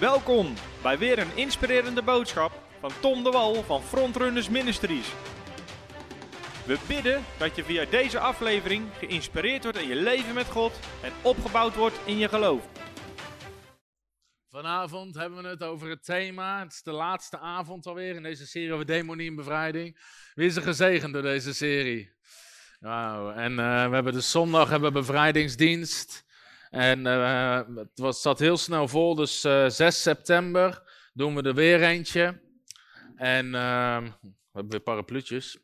Welkom bij weer een inspirerende boodschap van Tom de Wal van Frontrunners Ministries. We bidden dat je via deze aflevering geïnspireerd wordt in je leven met God en opgebouwd wordt in je geloof. Vanavond hebben we het over het thema. Het is de laatste avond alweer in deze serie over demonie en bevrijding. Wie is er gezegend door deze serie? Wauw. En uh, we hebben de zondag hebben bevrijdingsdienst. En uh, het was, zat heel snel vol, dus uh, eh, 6 september doen we er weer eentje. En we hebben weer parapluutjes.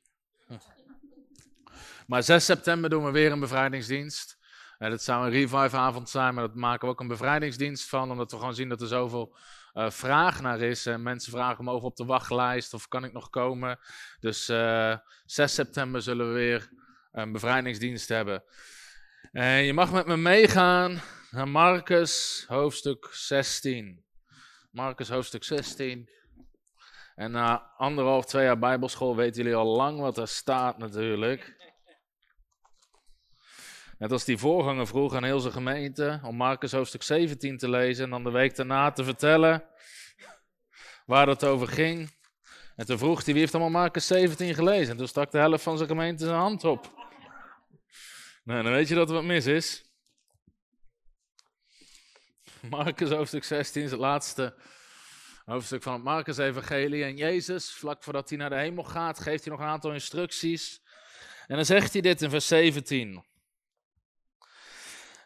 Maar 6 september doen we weer een bevrijdingsdienst. En dat zou een revive-avond zijn, maar dat maken we ook een bevrijdingsdienst van, omdat we gewoon zien dat er zoveel uh, vraag naar is. En mensen vragen me over op de wachtlijst of kan ik nog komen. Dus uh, eh, 6 september zullen we weer een bevrijdingsdienst hebben. En je mag met me meegaan naar Marcus hoofdstuk 16. Marcus hoofdstuk 16. En na anderhalf, twee jaar bijbelschool weten jullie al lang wat er staat natuurlijk. Net als die voorganger vroeg aan heel zijn gemeente om Marcus hoofdstuk 17 te lezen en dan de week daarna te vertellen waar het over ging. En toen vroeg hij, wie heeft allemaal Marcus 17 gelezen? En toen stak de helft van zijn gemeente zijn hand op. Nou, dan weet je dat er wat mis is. Marcus hoofdstuk 16 is het laatste hoofdstuk van het Marcus-evangelie. En Jezus, vlak voordat hij naar de hemel gaat, geeft hij nog een aantal instructies. En dan zegt hij dit in vers 17.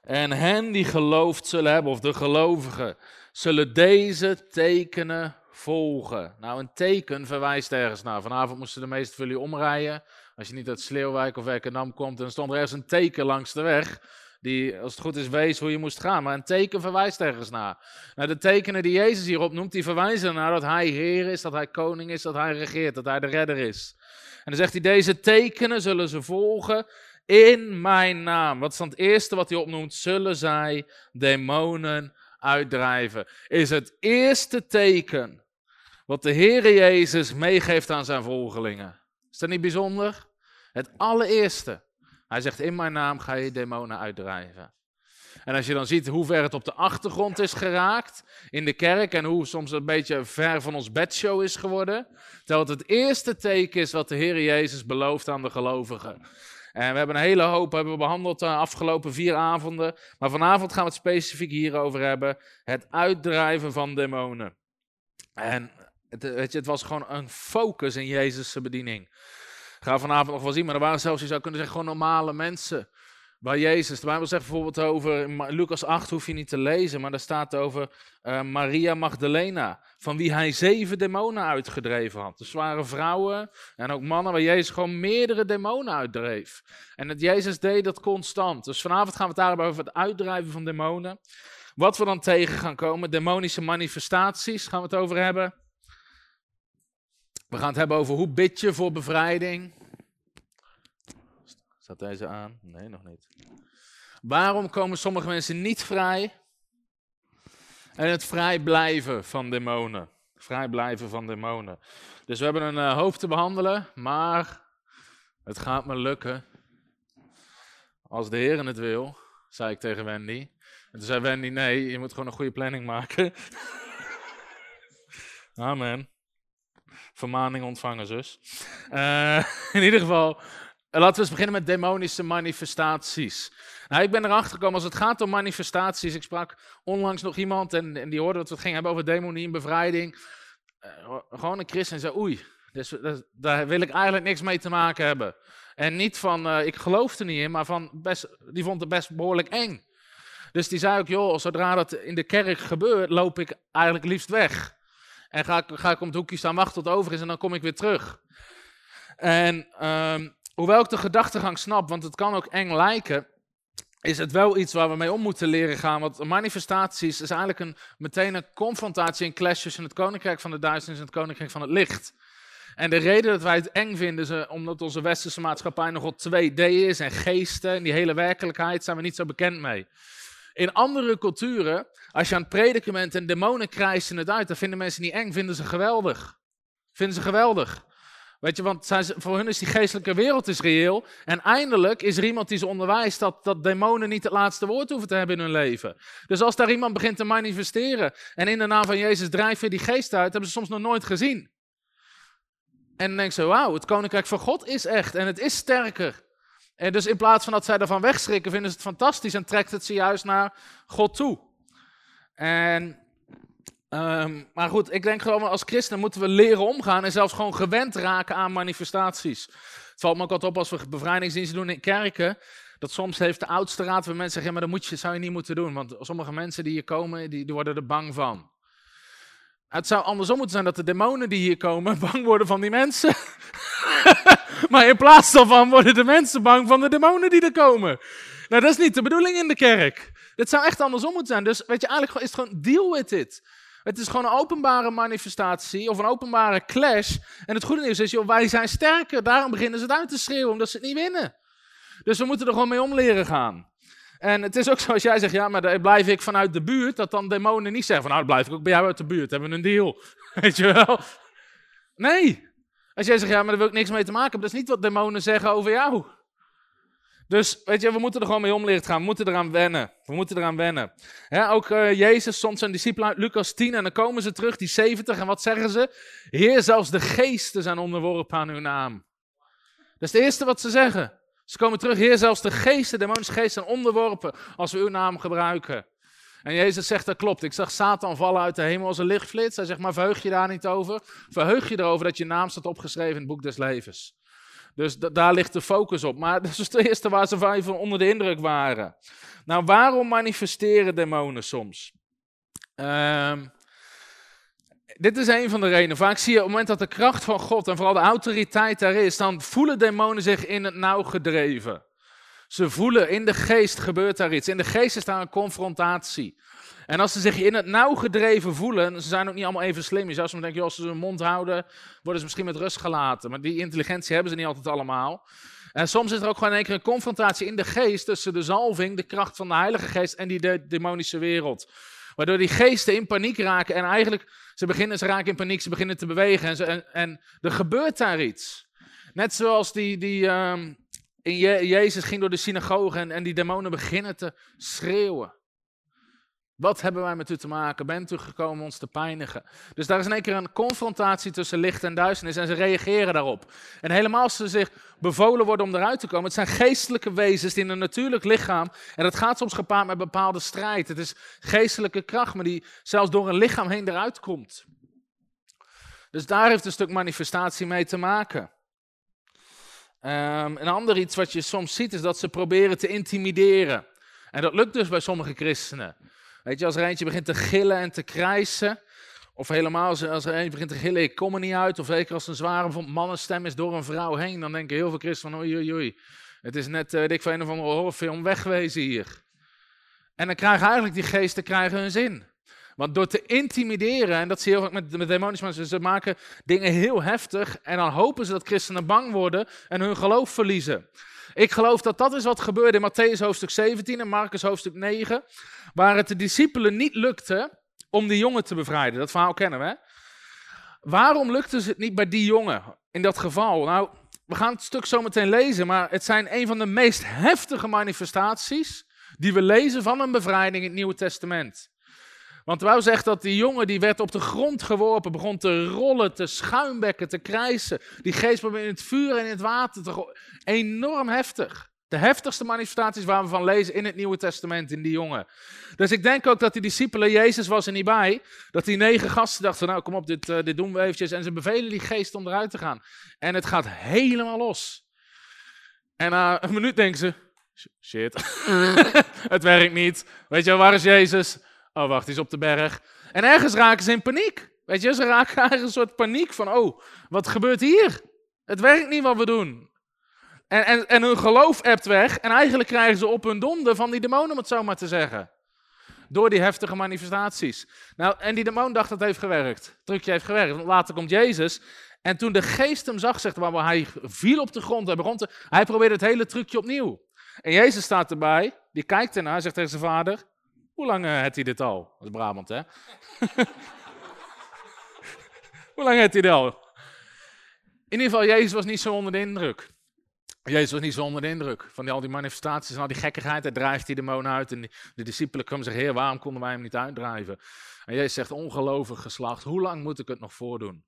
En hen die geloofd zullen hebben, of de gelovigen, zullen deze tekenen volgen. Nou, een teken verwijst ergens naar. Vanavond moesten de meeste van jullie omrijden. Als je niet uit Sleeuwwijk of Werkendam komt, dan stond er ergens een teken langs de weg. Die, als het goed is, wees hoe je moest gaan. Maar een teken verwijst ergens naar. Nou, de tekenen die Jezus hierop noemt, die verwijzen naar dat hij Heer is, dat hij koning is, dat hij regeert, dat hij de redder is. En dan zegt hij, deze tekenen zullen ze volgen in mijn naam. Wat is dan het eerste wat hij opnoemt? Zullen zij demonen uitdrijven? Is het eerste teken wat de Heere Jezus meegeeft aan zijn volgelingen. Is dat niet bijzonder? Het allereerste. Hij zegt, in mijn naam ga je demonen uitdrijven. En als je dan ziet hoe ver het op de achtergrond is geraakt in de kerk en hoe soms een beetje ver van ons bedshow is geworden, terwijl het eerste teken is wat de Heer Jezus belooft aan de gelovigen. En we hebben een hele hoop hebben we behandeld de afgelopen vier avonden. Maar vanavond gaan we het specifiek hierover hebben. Het uitdrijven van demonen. En het, weet je, het was gewoon een focus in Jezus' bediening. Ga vanavond nog wel zien, maar er waren zelfs, je zou kunnen zeggen, gewoon normale mensen. Waar Jezus, de Bijbel zegt bijvoorbeeld over, Lucas 8 hoef je niet te lezen, maar daar staat over uh, Maria Magdalena, van wie hij zeven demonen uitgedreven had. Dus waren vrouwen en ook mannen waar Jezus gewoon meerdere demonen uitdreef. En dat Jezus deed dat constant. Dus vanavond gaan we het daarover over het uitdrijven van demonen. Wat we dan tegen gaan komen, demonische manifestaties, gaan we het over hebben. We gaan het hebben over hoe bid je voor bevrijding. Staat deze aan? Nee, nog niet. Waarom komen sommige mensen niet vrij? En het vrij blijven van demonen. Vrij blijven van demonen. Dus we hebben een uh, hoofd te behandelen, maar het gaat me lukken. Als de Heer het wil, zei ik tegen Wendy. En toen zei Wendy, nee, je moet gewoon een goede planning maken. Amen vermaning ontvangen, zus. Uh, in ieder geval, laten we eens beginnen met demonische manifestaties. Nou, ik ben erachter gekomen als het gaat om manifestaties. Ik sprak onlangs nog iemand en, en die hoorde dat we het gingen hebben over demonie en bevrijding. Uh, gewoon een christen en zei, oei, dus, dus, daar wil ik eigenlijk niks mee te maken hebben. En niet van, ik geloof er niet in, maar van, best, die vond het best behoorlijk eng. Dus die zei ook, joh, zodra dat in de kerk gebeurt, loop ik eigenlijk liefst weg. En ga ik, ga ik om het hoekje staan wachten tot het over is en dan kom ik weer terug. En um, hoewel ik de gedachtegang snap, want het kan ook eng lijken, is het wel iets waar we mee om moeten leren gaan. Want manifestaties is eigenlijk een, meteen een confrontatie, een clash tussen het koninkrijk van de duisternis en het koninkrijk van het licht. En de reden dat wij het eng vinden, is omdat onze westerse maatschappij nogal 2D is en geesten en die hele werkelijkheid zijn we niet zo bekend mee. In andere culturen, als je aan het prediken bent en demonen krijsen het uit, dan vinden mensen niet eng, vinden ze geweldig. Vinden ze geweldig. Weet je, want zijn voor hun is die geestelijke wereld is reëel. En eindelijk is er iemand die ze onderwijst dat, dat demonen niet het laatste woord hoeven te hebben in hun leven. Dus als daar iemand begint te manifesteren en in de naam van Jezus drijft weer die geest uit, hebben ze soms nog nooit gezien. En dan denken ze, wauw, het koninkrijk van God is echt en het is sterker. En dus in plaats van dat zij ervan wegschrikken, vinden ze het fantastisch en trekt het ze juist naar God toe. En Um, maar goed, ik denk gewoon als christenen moeten we leren omgaan en zelfs gewoon gewend raken aan manifestaties. Het valt me ook altijd op als we bevrijdingsdiensten doen in kerken, dat soms heeft de oudste raad van mensen zeggen, ja, maar dat moet je, zou je niet moeten doen, want sommige mensen die hier komen, die, die worden er bang van. Het zou andersom moeten zijn dat de demonen die hier komen bang worden van die mensen. maar in plaats daarvan worden de mensen bang van de demonen die er komen. Nou, dat is niet de bedoeling in de kerk. Dit zou echt andersom moeten zijn. Dus weet je, eigenlijk is het gewoon deal with it. Het is gewoon een openbare manifestatie of een openbare clash. En het goede nieuws is, joh, wij zijn sterker. Daarom beginnen ze het uit te schreeuwen, omdat ze het niet winnen. Dus we moeten er gewoon mee om leren gaan. En het is ook zo als jij zegt, ja, maar dan blijf ik vanuit de buurt, dat dan demonen niet zeggen van, nou, blijf ik ook bij jou uit de buurt, hebben we een deal. Weet je wel? Nee. Als jij zegt, ja, maar daar wil ik niks mee te maken hebben, dat is niet wat demonen zeggen over jou. Dus weet je, we moeten er gewoon mee om gaan. We moeten eraan wennen. We moeten eraan wennen. ook uh, Jezus stond zijn discipelen uit Lucas 10 en dan komen ze terug, die 70. En wat zeggen ze? Heer, zelfs de geesten zijn onderworpen aan uw naam. Dat is het eerste wat ze zeggen. Ze komen terug, Heer, zelfs de geesten, de demonische geesten zijn onderworpen als we uw naam gebruiken. En Jezus zegt, dat klopt. Ik zag Satan vallen uit de hemel als een lichtflits. Hij zegt, maar verheug je daar niet over? Verheug je erover dat je naam staat opgeschreven in het boek des levens. Dus daar ligt de focus op. Maar dat is het eerste waar ze van onder de indruk waren. Nou, waarom manifesteren demonen soms? Ehm, dit is een van de redenen. Vaak zie je op het moment dat de kracht van God en vooral de autoriteit daar is, dan voelen demonen zich in het nauw gedreven. Ze voelen in de geest gebeurt daar iets. In de geest is daar een confrontatie. En als ze zich in het nauw gedreven voelen, ze zijn ook niet allemaal even slim. Je zou soms denken, als ze hun mond houden, worden ze misschien met rust gelaten. Maar die intelligentie hebben ze niet altijd allemaal. En soms is er ook gewoon één keer een confrontatie in de geest tussen de zalving, de kracht van de Heilige Geest en die de demonische wereld. Waardoor die geesten in paniek raken en eigenlijk, ze beginnen, ze raken in paniek, ze beginnen te bewegen en, en, er gebeurt daar iets. Net zoals die, die um, in Jezus ging door de synagoge en, en die demonen beginnen te schreeuwen. Wat hebben wij met u te maken? Bent u gekomen ons te pijnigen? Dus daar is in één keer een confrontatie tussen licht en duisternis en ze reageren daarop. En helemaal als ze zich bevolen worden om eruit te komen, het zijn geestelijke wezens die in een natuurlijk lichaam, en dat gaat soms gepaard met bepaalde strijd. Het is geestelijke kracht, maar die zelfs door een lichaam heen eruit komt. Dus daar heeft een stuk manifestatie mee te maken. Um, een ander iets wat je soms ziet is dat ze proberen te intimideren. En dat lukt dus bij sommige christenen. Weet je, als er eentje begint te gillen en te krijsen, of helemaal als, er eentje begint te gillen, ik kom er niet uit, of zeker als een zware mannenstem is door een vrouw heen, dan denken heel veel christenen van oei oei oei, het is net, uh, ik van een of andere horrorfilm, wegwezen hier. En dan krijgen eigenlijk die geesten krijgen hun zin. Want door te intimideren, en dat zie je heel vaak met, demonische mensen, ze maken dingen heel heftig en dan hopen ze dat christenen bang worden en hun geloof verliezen. Ik geloof dat dat is wat gebeurde in Matthäus hoofdstuk 17 en Marcus hoofdstuk 9, waar het de discipelen niet lukte om die jongen te bevrijden. Dat verhaal kennen we. Waarom lukte het niet bij die jongen in dat geval? Nou, we gaan het stuk zo meteen lezen, maar het zijn een van de meest heftige manifestaties die we lezen van een bevrijding in het Nieuwe Testament. Want Wou zegt dat die jongen die werd op de grond geworpen, begon te rollen, te schuimbekken, te krijsen. Die geest begon in het vuur en in het water te Enorm heftig. De heftigste manifestaties waar we van lezen in het Nieuwe Testament, in die jongen. Dus ik denk ook dat die discipelen, Jezus was er niet bij, dat die negen gasten dachten, nou kom op, dit, uh, dit doen we eventjes. En ze bevelen die geest om eruit te gaan. En het gaat helemaal los. En na een minuut denken ze, shit, het werkt niet. Weet je, waar is Jezus? Oh, wacht, hij is op de berg. En ergens raken ze in paniek. Weet je, ze raken eigenlijk een soort paniek van, oh, wat gebeurt hier? Het werkt niet wat we doen. En, en, en hun geloof ebt weg. En eigenlijk krijgen ze op hun donder van die demon, om het zo maar te zeggen. Door die heftige manifestaties. Nou, en die demon dacht dat heeft gewerkt. Het trucje heeft gewerkt. Want later komt Jezus. En toen de geest hem zag, zegt waar hij viel op de grond. Hij, begon te, hij probeerde het hele trucje opnieuw. En Jezus staat erbij. Die kijkt ernaar, zegt tegen zijn vader: hoe lang uh, hij dit al? Dat is Brabant, hè? Hoe lang heeft hij dit al? In ieder geval, Jezus was niet zo onder de indruk. Jezus was niet zo onder de indruk van al die manifestaties en al die gekkigheid. Hij drijft die demon uit en de discipelen komen zeggen, heer, waarom konden wij hem niet uitdrijven? En Jezus zegt, ongelovig geslacht, hoe lang moet ik het nog voordoen?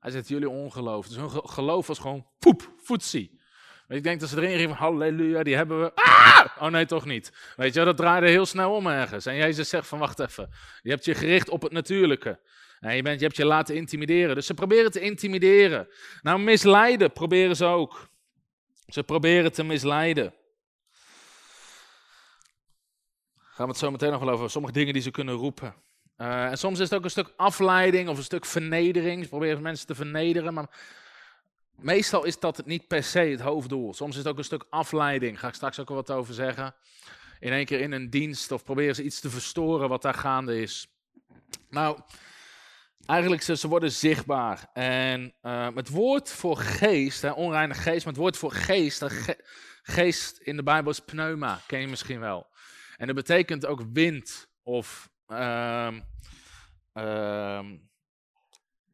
Hij zegt, jullie ongeloof. Dus hun geloof was gewoon poep, voetsie. Ik denk dat ze erin riepen, halleluja, die hebben we. Ah! Oh nee, toch niet. Weet je, dat draaide heel snel om ergens. En Jezus zegt van, wacht even, je hebt je gericht op het natuurlijke. En je, bent, je hebt je laten intimideren. Dus ze proberen te intimideren. Nou, misleiden proberen ze ook. Ze proberen te misleiden. Gaan we het zo meteen nog wel over. Sommige dingen die ze kunnen roepen. Uh, en soms is het ook een stuk afleiding of een stuk vernedering. Ze proberen mensen te vernederen, maar meestal is dat niet per se het hoofddoel. Soms is het ook een stuk afleiding. Ga ik straks ook wel wat over zeggen. In één keer in een dienst of proberen ze iets te verstoren wat daar gaande is. Nou, Eigenlijk, ze, ze worden zichtbaar. En uh, het woord voor geest, hè, onreine geest, maar het woord voor geest, geest in de Bijbel is pneuma, ken je misschien wel. En dat betekent ook wind of uh,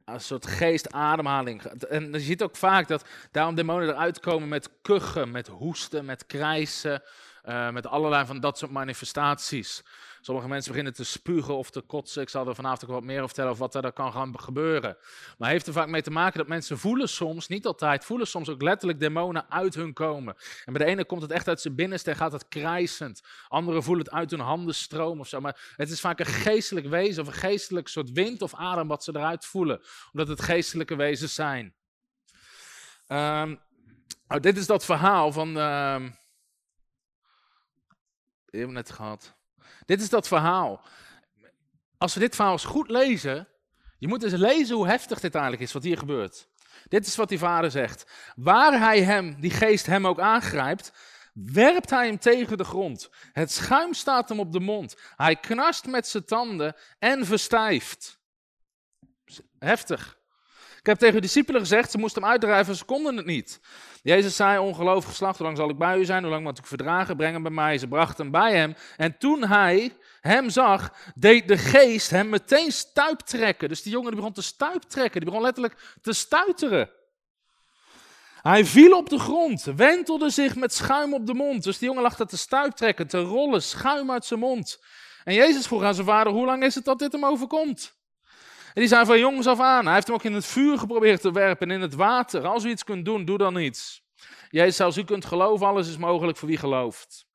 een soort geestademhaling. En je ziet ook vaak dat daarom demonen eruit komen met kuchen, met hoesten, met krijsen, uh, met allerlei van dat soort manifestaties. Sommige mensen beginnen te spugen of te kotsen. Ik zal er vanavond ook wat meer over vertellen over wat er kan gaan gebeuren. Maar heeft er vaak mee te maken dat mensen voelen soms, niet altijd, voelen soms ook letterlijk demonen uit hun komen. En bij de ene komt het echt uit zijn binnenste en gaat het krijsend. Anderen voelen het uit hun handen stromen of zo. Maar het is vaak een geestelijk wezen of een geestelijk soort wind of adem wat ze eruit voelen. Omdat het geestelijke wezens zijn. Um, dit is dat verhaal van. Uh, net gehad. Dit is dat verhaal. Als we dit verhaal eens goed lezen, je moet eens lezen hoe heftig dit eigenlijk is, wat hier gebeurt. Dit is wat die vader zegt. Waar hij hem, die geest hem ook aangrijpt, werpt hij hem tegen de grond. Het schuim staat hem op de mond. Hij knarst met zijn tanden en verstijft. Heftig. Ik heb tegen de discipelen gezegd, ze moesten hem uitdrijven, ze konden het niet. Jezus zei, ongelovig geslacht, hoe lang zal ik bij u zijn, hoe lang moet ik verdragen, breng hem bij mij. Ze brachten hem bij hem. En toen hij hem zag, deed de geest hem meteen stuiptrekken. Dus die jongen die begon te stuiptrekken, die begon letterlijk te stuiteren. Hij viel op de grond, wentelde zich met schuim op de mond. Dus die jongen lag er te stuiptrekken, te rollen, schuim uit zijn mond. En Jezus vroeg aan zijn vader, hoe lang is het dat dit hem overkomt? En die zei van jongens af aan. Hij heeft hem ook in het vuur geprobeerd te werpen en in het water. Als u iets kunt doen, doe dan iets. Jezus, als u kunt geloven, alles is mogelijk voor wie gelooft.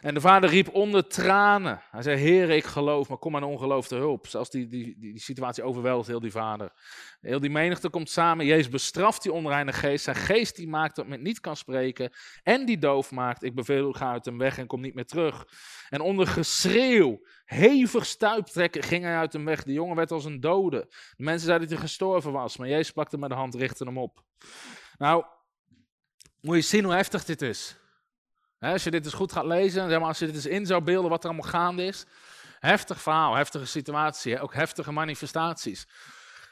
En de vader riep onder tranen. Hij zei, Heer, ik geloof, maar kom aan ongeloof te hulp. Zelfs die, die, die, situatie overweldigt heel die vader. Heel die menigte komt samen. Jezus bestraft die onreine geest. Zijn geest die maakt dat men niet kan spreken. En die doof maakt. Ik beveel ga uit hem weg en kom niet meer terug. En onder geschreeuw, hevig stuiptrekken, ging hij uit hem weg. De jongen werd als een dode. De mensen zeiden dat hij gestorven was. Maar Jezus pakte hem met de hand, richtte hem op. Nou, moet je zien hoe heftig dit is als je dit eens goed gaat lezen, zeg maar, als je dit eens in zou beelden wat er allemaal gaande is. Heftig verhaal, heftige situatie, ook heftige manifestaties.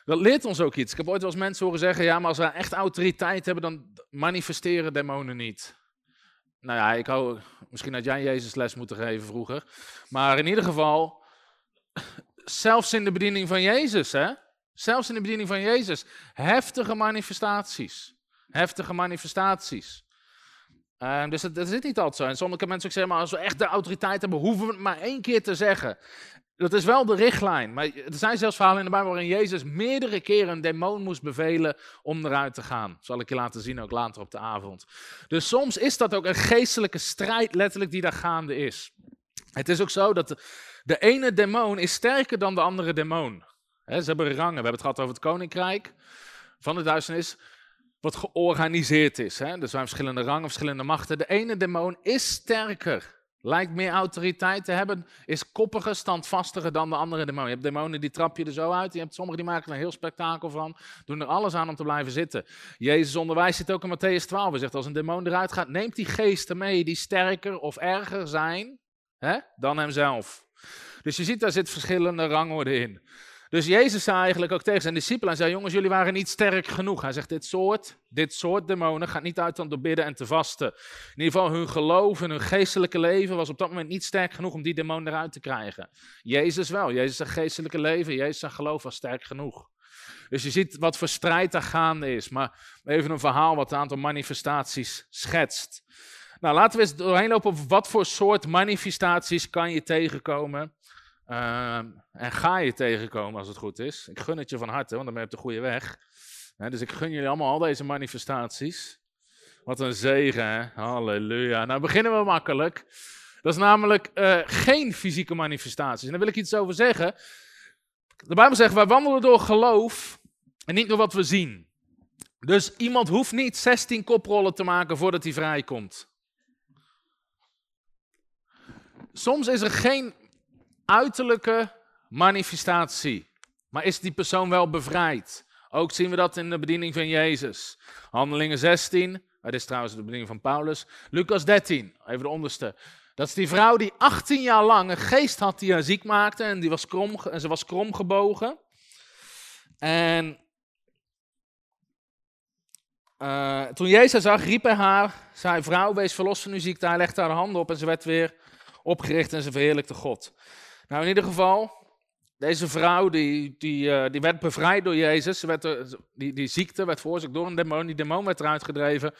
Dat leert ons ook iets. Ik heb ooit wel eens mensen horen zeggen, ja, maar als we echt autoriteit hebben, dan manifesteren demonen niet. Nou ja, ik hou, misschien had jij Jezus les moeten geven vroeger. Maar in ieder geval, zelfs in de bediening van Jezus, hè? Zelfs in de bediening van Jezus, heftige manifestaties. Heftige manifestaties. Uh, dus dat, is niet altijd zo. En sommige mensen ook zeggen, maar als we echt de autoriteit hebben, hoeven we het maar één keer te zeggen. Dat is wel de richtlijn. Maar er zijn zelfs verhalen in de Bijbel waarin Jezus meerdere keren een demon moest bevelen om eruit te gaan. Zal ik je laten zien ook later op de avond. Dus soms is dat ook een geestelijke strijd letterlijk die daar gaande is. Het is ook zo dat de, de ene demon is sterker dan de andere demon. He, ze hebben rangen. We hebben het gehad over het koninkrijk van de duisternis wat georganiseerd is. Hè? Er zijn verschillende rangen, verschillende machten. De ene demon is sterker, lijkt meer autoriteit te hebben, is koppiger, standvastiger dan de andere demon. Je hebt demonen die trap je er zo uit, je hebt sommigen die maken er een heel spektakel van, doen er alles aan om te blijven zitten. Jezus onderwijs zit ook in Matthäus 12, hij zegt als een demon eruit gaat, neemt die geesten mee die sterker of erger zijn hè, dan hemzelf. Dus je ziet, daar zit verschillende rangorde in. Dus Jezus zei eigenlijk ook tegen zijn discipelen, hij zei, jongens, jullie waren niet sterk genoeg. Hij zegt, dit soort, dit soort demonen gaat niet uit dan door bidden en te vasten. In ieder geval, hun geloof en hun geestelijke leven was op dat moment niet sterk genoeg om die demonen eruit te krijgen. Jezus wel, Jezus zijn geestelijke leven, Jezus zijn geloof was sterk genoeg. Dus je ziet wat voor strijd daar gaande is. Maar even een verhaal wat een aantal manifestaties schetst. Nou, laten we eens doorheen lopen op wat voor soort manifestaties kan je tegenkomen. Ehm, en ga je tegenkomen als het goed is. Ik gun het je van harte, want dan ben je op de goede weg. dus ik gun jullie allemaal al deze manifestaties. Wat een zegen, hè? Halleluja. Nou, beginnen we makkelijk. Dat is namelijk uh, geen fysieke manifestaties. En daar wil ik iets over zeggen. De Bijbel zegt, wij wandelen door geloof en niet door wat we zien. Dus iemand hoeft niet 16 koprollen te maken voordat hij vrijkomt. Soms is er geen uiterlijke manifestatie, maar is die persoon wel bevrijd. Ook zien we dat in de bediening van Jezus. Handelingen 16, dat is trouwens de bediening van Paulus. Lucas 13, even de onderste. Dat is die vrouw die 18 jaar lang een geest had die haar ziek maakte en, die was krom, en ze was krom gebogen. En uh, toen Jezus zag, riep hij haar, zei vrouw, wees verlost van uw ziekte. Hij legde haar handen op en ze werd weer opgericht en ze verheerlijkte God. Nou, in ieder geval, deze vrouw die, die, uh, die werd bevrijd door Jezus. Ze werd, die, die ziekte werd veroorzaakt door een demon. Die demon werd eruit gedreven.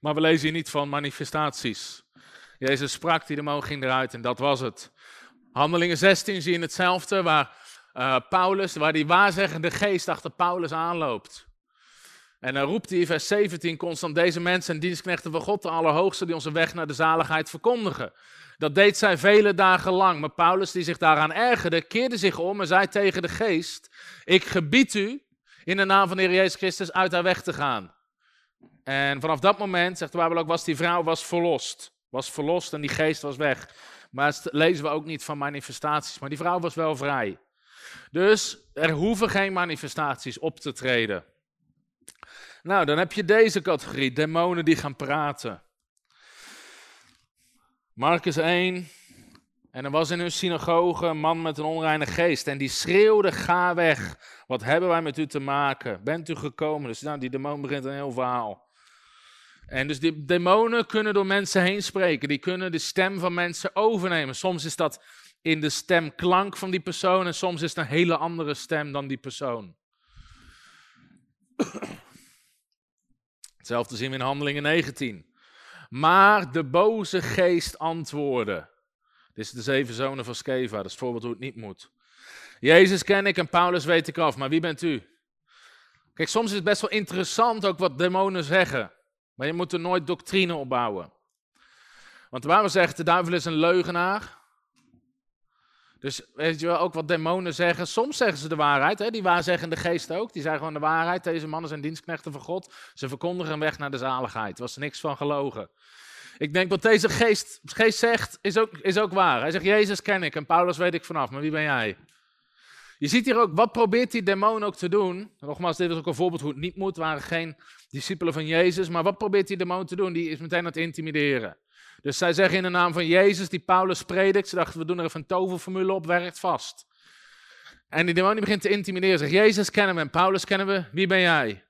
Maar we lezen hier niet van manifestaties. Jezus sprak, die demon ging eruit en dat was het. Handelingen 16 zie je hetzelfde, waar uh, Paulus, waar die waarzeggende geest achter Paulus aanloopt. En dan roept hij in vers 17 constant deze mensen en dienstknechten van God, de Allerhoogste, die onze weg naar de zaligheid verkondigen. Dat deed zij vele dagen lang, maar Paulus, die zich daaraan ergerde, keerde zich om en zei tegen de geest, ik gebied u in de naam van de Heer Jezus Christus uit haar weg te gaan. En vanaf dat moment, zegt de Bijbel ook, was die vrouw was verlost. Was verlost en die geest was weg. Maar lezen we ook niet van manifestaties. Maar die vrouw was wel vrij. Dus er hoeven geen manifestaties op te treden. Nou, dan heb je deze categorie, demonen die gaan praten. Marcus 1. En er was in hun synagoge een man met een onreine geest. En die schreeuwde: Ga weg. Wat hebben wij met u te maken? Bent u gekomen? Dus nou, die demon begint een heel verhaal. En dus die demonen kunnen door mensen heen spreken. Die kunnen de stem van mensen overnemen. Soms is dat in de stemklank van die persoon en soms is het een hele andere stem dan die persoon. Hetzelfde zien we in Handelingen 19. Maar de boze geest antwoordde. Dit is de zeven zonen van Skeva, dat is het voorbeeld hoe het niet moet. Jezus ken ik en Paulus weet ik af, maar wie bent u? Kijk, soms is het best wel interessant ook wat demonen zeggen. Maar je moet er nooit doctrine op bouwen. Want waar we zeggen, de duivel is een leugenaar. Dus weet je wel, ook wat demonen zeggen. Soms zeggen ze de waarheid, hè? die waarzeggende geest ook. Die zeggen gewoon de waarheid. Deze mannen zijn dienstknechten van God. Ze verkondigen een weg naar de zaligheid. Er was niks van gelogen. Ik denk wat deze geest, geest zegt, is ook, is ook waar. Hij zegt, Jezus ken ik en Paulus weet ik vanaf, maar wie ben jij? Je ziet hier ook, wat probeert die demon ook te doen? Nogmaals, dit is ook een voorbeeld hoe het niet moet. waren geen discipelen van Jezus. Maar wat probeert die demon te doen? Die is meteen aan het intimideren. Dus zij zeggen in de naam van Jezus, die Paulus predikt. Ze dachten, we doen er even een toverformule op, werkt vast. En die demon die begint te intimideren. Zegt, Jezus kennen we en Paulus kennen we. Wie ben jij?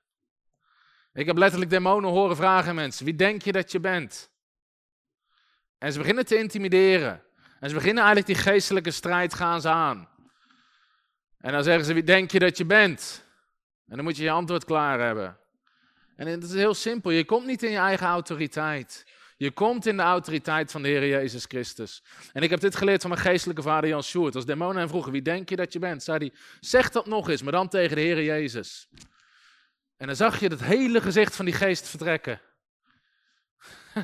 Ik heb letterlijk demonen horen vragen mensen. Wie denk je dat je bent? En ze beginnen te intimideren. En ze beginnen eigenlijk die geestelijke strijd gaan ze aan. En dan zeggen ze, wie denk je dat je bent? En dan moet je je antwoord klaar hebben. En het is heel simpel, je komt niet in je eigen autoriteit. Je komt in de autoriteit van de Heer Jezus Christus. En ik heb dit geleerd van mijn geestelijke vader Jan Sjoerd. Als demonen hem vroegen, wie denk je dat je bent? Zei hij, zeg dat nog eens, maar dan tegen de Heer Jezus. En dan zag je het hele gezicht van die geest vertrekken.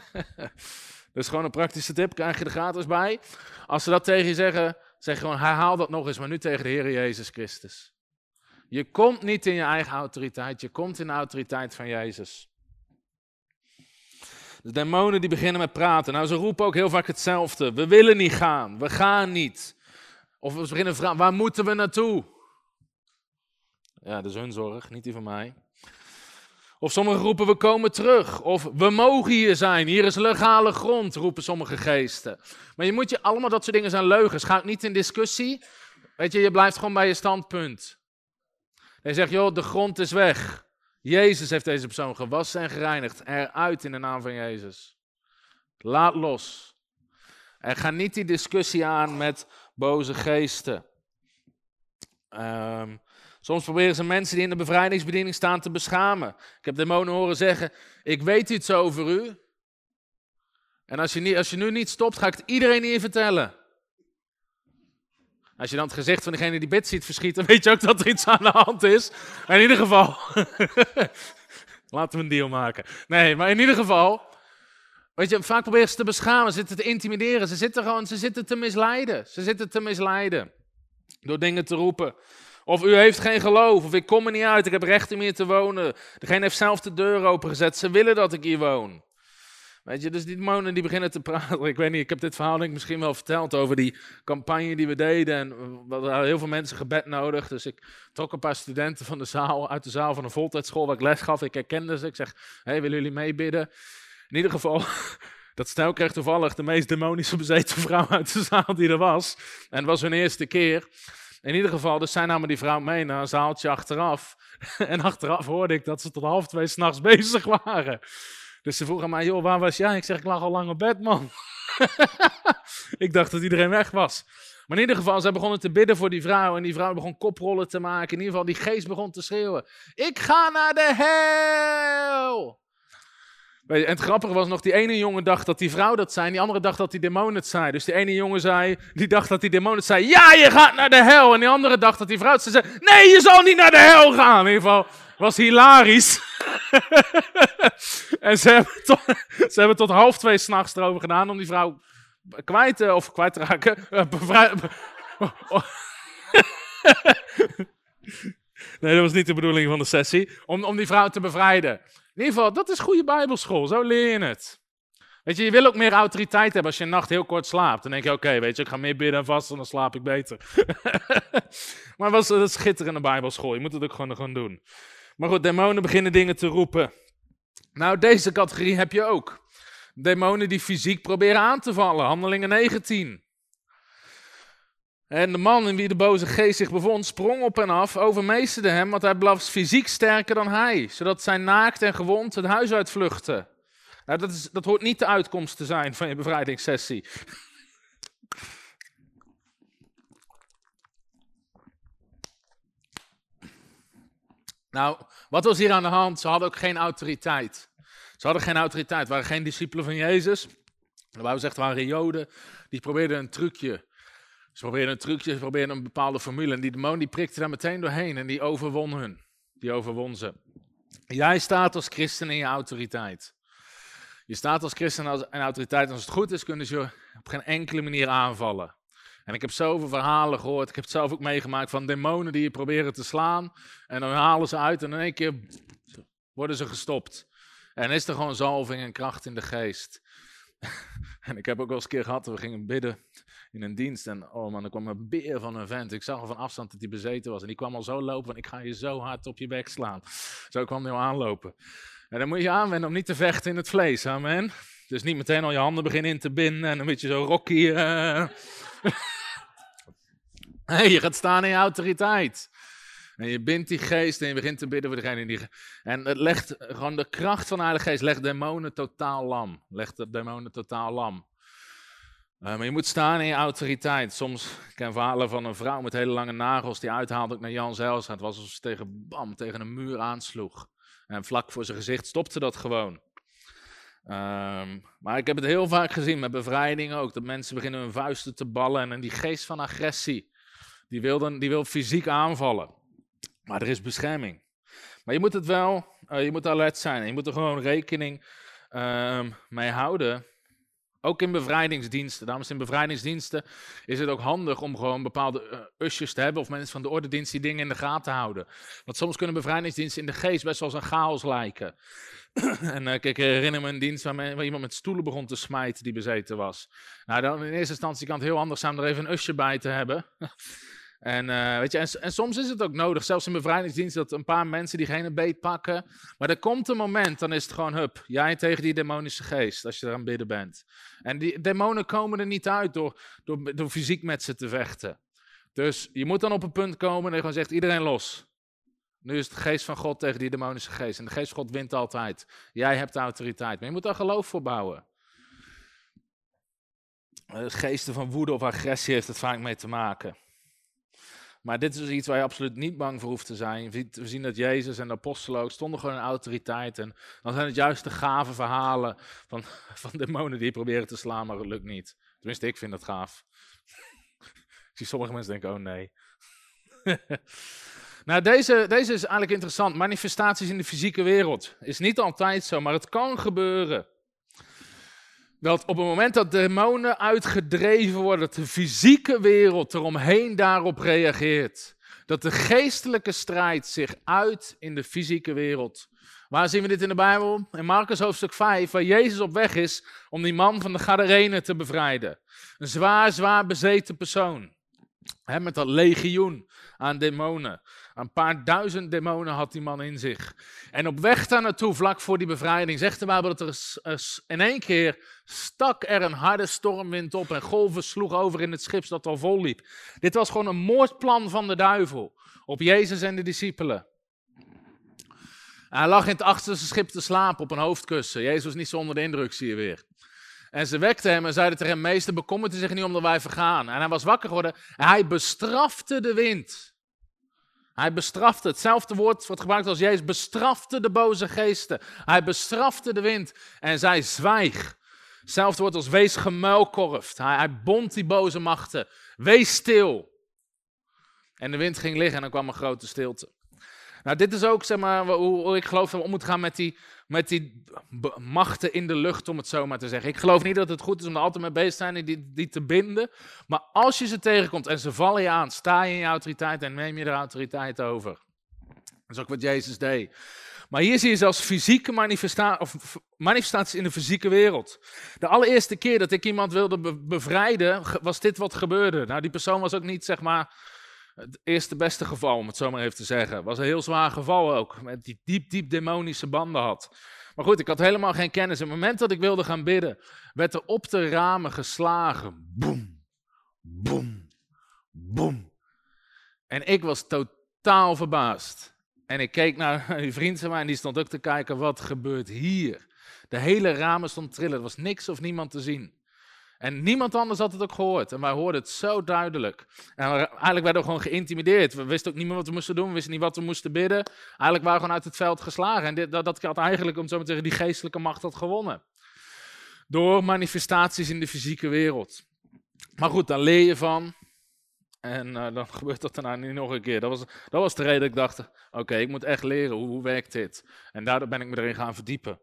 dat is gewoon een praktische tip, krijg je er gratis bij. Als ze dat tegen je zeggen, zeg gewoon, herhaal dat nog eens, maar nu tegen de Heer Jezus Christus. Je komt niet in je eigen autoriteit, je komt in de autoriteit van Jezus. De demonen die beginnen met praten. Nou, ze roepen ook heel vaak hetzelfde. We willen niet gaan, we gaan niet. Of we beginnen vragen, waar moeten we naartoe? Ja, dat is hun zorg, niet die van mij. Of sommigen roepen, we komen terug. Of we mogen hier zijn, hier is legale grond, roepen sommige geesten. Maar je moet je, allemaal dat soort dingen zijn leugens. Ga niet in discussie. Weet je, je blijft gewoon bij je standpunt. Hij zegt, joh, de grond is weg. Jezus heeft deze persoon gewassen en gereinigd. Eruit in de naam van Jezus. Laat los. En ga niet die discussie aan met boze geesten. Um, Soms proberen ze mensen die in de bevrijdingsbediening staan te beschamen. Ik heb demonen horen zeggen: Ik weet iets over u. En als je, niet, als je nu niet stopt, ga ik het iedereen hier vertellen. Als je dan het gezicht van degene die bid ziet verschieten, weet je ook dat er iets aan de hand is. in ieder geval. Laten we een deal maken. Nee, maar in ieder geval. Weet je, vaak proberen ze te beschamen, ze zitten te intimideren. Ze zitten gewoon, ze zitten te misleiden. Ze zitten te misleiden. Door dingen te roepen. Of u heeft geen geloof, of ik kom er niet uit, ik heb recht om hier te wonen. Degene heeft zelf de deur opengezet, ze willen dat ik hier woon. Weet je, dus die demonen die beginnen te praten. Ik weet niet, ik heb dit verhaal denk ik misschien wel verteld over die campagne die we deden. En we hadden heel veel mensen gebed nodig. Dus ik trok een paar studenten van de zaal, uit de zaal van een voltijdschool waar ik les gaf. Ik herkende ze. Ik zeg, hey, willen jullie meebidden? In ieder geval, dat stel kreeg toevallig de meest demonische bezeten vrouw uit de zaal die er was. En het was hun eerste keer. In ieder geval, dus zij namen die vrouw mee naar een zaaltje achteraf. En achteraf hoorde ik dat ze tot half twee s'nachts bezig waren. Dus ze vroegen mij, joh, waar was jij? Ik zeg, ik lag al lang op bed, man. ik dacht dat iedereen weg was. Maar in ieder geval, ze begonnen te bidden voor die vrouw. En die vrouw begon koprollen te maken. In ieder geval, die geest begon te schreeuwen. Ik ga naar de hel! En het grappige was nog, die ene jongen dacht dat die vrouw dat zei, en die andere dacht dat die demon het zei. Dus die ene jongen zei, die dacht dat die demon het zei, ja, je gaat naar de hel. En die andere dacht dat die vrouw het zei, nee, je zal niet naar de hel gaan. In ieder geval, was hilarisch. en ze hebben, tot, ze hebben tot half twee s'nachts erover gedaan om die vrouw kwijt, of kwijt te raken. Uh, nee, dat was niet de bedoeling van de sessie. Om, om die vrouw te bevrijden. In ieder geval, dat is goede bijbelschool. Zo leer je het. Weet je, je wil ook meer autoriteit hebben als je een nacht heel kort slaapt. Dan denk je, oké, weet je, ik ga meer bidden en vasten, dan slaap ik beter. maar was een schitterende bijbelschool. Je moet het ook gewoon, gewoon doen. Maar goed, demonen beginnen dingen te roepen. Nou, deze categorie heb je ook. Demonen die fysiek proberen aan te vallen. Handelingen 19. En de man in wie de boze geest zich bevond, sprong op en af, overmeesterde hem, want hij bleef fysiek sterker dan hij, zodat zijn naakt en gewond het huis uitvluchtte. Nou, dat, is, dat hoort niet de uitkomst te zijn van je bevrijdingssessie. Nou, wat was hier aan de hand? Ze hadden ook geen autoriteit. Ze hadden geen autoriteit, waren geen discipelen van Jezus. De Bijbel zegt, het waren joden, die probeerden een trucje ze probeerden een trucje, ze probeerden een bepaalde formule. En die demon die prikte daar meteen doorheen en die overwon hun. Die overwon ze. Jij staat als christen in je autoriteit. Je staat als christen in autoriteit. Als het goed is, kunnen ze je op geen enkele manier aanvallen. En ik heb zoveel verhalen gehoord. Ik heb het zelf ook meegemaakt van demonen die je proberen te slaan. En dan halen ze uit en in één keer worden ze gestopt. En is er gewoon zalving en kracht in de geest. en ik heb ook wel eens een keer gehad, we gingen bidden in een dienst. En oh man, er kwam een beer van een vent. Ik zag al van afstand dat hij bezeten was. En die kwam al zo lopen ik ga je zo hard op je bek slaan. Zo kwam hij al aanlopen. En dan moet je aanwenden om niet te vechten in het vlees, amen. Dus niet meteen al je handen beginnen in te binden en een beetje zo rocky. Uh... je gaat staan in je autoriteit. En je bindt die geest en je begint te bidden voor degene die. En het legt gewoon de kracht van de Heilige Geest, legt demonen totaal lam. Legt de demonen totaal lam. Uh, maar je moet staan in je autoriteit. Soms ik ken verhalen van een vrouw met hele lange nagels die uithaalde ook naar Jan Zijlstra. Het was alsof ze tegen, bam, tegen een muur aansloeg. En vlak voor zijn gezicht stopte dat gewoon. Um, maar ik heb het heel vaak gezien met bevrijdingen ook. Dat mensen beginnen hun vuisten te ballen. En die geest van agressie, die wil, dan, die wil fysiek aanvallen. Maar er is bescherming. Maar je moet het wel, uh, je moet alert zijn. Je moet er gewoon rekening um, mee houden ook in bevrijdingsdiensten. Dames, in bevrijdingsdiensten is het ook handig om gewoon bepaalde uh, usjes te hebben of mensen van de ordendienst die dingen in de gaten houden. Want soms kunnen bevrijdingsdiensten in de geest best wel als een chaos lijken. en uh, kijk, ik herinner me een dienst waar, waar, iemand met stoelen begon te smijten die bezeten was. Nou, dan in eerste instantie kan het heel handig zijn om er even een usje bij te hebben. En, uh, weet je, en, soms is het ook nodig, zelfs in bevrijdingsdienst, dat een paar mensen diegene beet pakken. Maar er komt een moment, dan is het gewoon, hup, jij tegen die demonische geest, als je er aan bidden bent. En die demonen komen er niet uit door, door, door fysiek met ze te vechten. Dus je moet dan op een punt komen en je gewoon zegt, iedereen los. Nu is het de geest van God tegen die demonische geest. En de geest van God wint altijd. Jij hebt de autoriteit. Maar je moet daar geloof voor bouwen. Geesten van woede of agressie heeft het vaak mee te maken. Maar dit is dus iets waar je absoluut niet bang voor hoeft te zijn. We zien dat Jezus en de apostelen ook stonden gewoon in autoriteit. En dan zijn het juist de gave verhalen van, van demonen die proberen te slaan, maar het lukt niet. Tenminste, ik vind dat gaaf. ik zie sommige mensen denken, oh nee. nou, deze, deze is eigenlijk interessant. Manifestaties in de fysieke wereld. Is niet altijd zo, maar het kan gebeuren. Dat op het moment dat demonen uitgedreven worden, dat de fysieke wereld eromheen daarop reageert. Dat de geestelijke strijd zich uit in de fysieke wereld. Waar zien we dit in de Bijbel? In Marcus hoofdstuk 5, waar Jezus op weg is om die man van de Gadarenen te bevrijden. Een zwaar, zwaar bezeten persoon. Met dat legioen aan demonen. Een paar duizend demonen had die man in zich. En op weg daar naartoe, vlak voor die bevrijding, zegt de Bijbel dat er in één keer stak er een harde stormwind op en golven sloeg over in het schip dat al vol liep. Dit was gewoon een moordplan van de duivel op Jezus en de discipelen. Hij lag in het achterste schip te slapen op een hoofdkussen. Jezus was niet zonder de indruk, zie je weer. En ze wekten hem en zeiden tegen hem, meester, bekommert u zich niet omdat wij vergaan. En hij was wakker geworden en hij bestrafte de wind. Hij bestrafte, hetzelfde woord wordt gebruikt als Jezus, bestrafte de boze geesten. Hij bestrafte de wind en zei zwijg. Hetzelfde woord als wees gemuilkorfd. Hij, hij bond die boze machten. Wees stil. En de wind ging liggen en dan kwam een grote stilte. Nou, dit is ook zeg maar, hoe, ik geloof dat we om moeten gaan met die, met die machten in de lucht, om het zo maar te zeggen. Ik geloof niet dat het goed is om er altijd mee bezig te zijn en die, die te binden. Maar als je ze tegenkomt en ze vallen je aan, sta je in je autoriteit en neem je er autoriteit over. Dat is ook wat Jezus deed. Maar hier zie je zelfs fysieke of manifestaties in de fysieke wereld. De allereerste keer dat ik iemand wilde bevrijden, was dit wat gebeurde. Nou, die persoon was ook niet, zeg maar, het eerste beste geval, om het zo maar even te zeggen. Was een heel zwaar geval ook, met die diep, diep demonische banden had. Maar goed, ik had helemaal geen kennis. Op het moment dat ik wilde gaan bidden, werd er op de ramen geslagen. Boem, boem, boem. En ik was totaal verbaasd. En ik keek naar een vriend van mij en die stond ook te kijken, wat gebeurt hier? De hele ramen stond trillen, er was niks of niemand te zien. En niemand anders had het ook gehoord. En wij hoorden het zo duidelijk. En eigenlijk werden we gewoon geïntimideerd. We wisten ook niet meer wat we moesten doen. We wisten niet wat we moesten bidden. Eigenlijk waren we gewoon uit het veld geslagen. En dit, dat, dat had eigenlijk, om zo te zeggen, die geestelijke macht had gewonnen. Door manifestaties in de fysieke wereld. Maar goed, dan leer je van. En uh, dan gebeurt dat daarna niet nog een keer. Dat was, dat was de reden dat ik dacht: oké, ik moet echt leren hoe, hoe werkt dit. En daardoor ben ik me erin gaan verdiepen.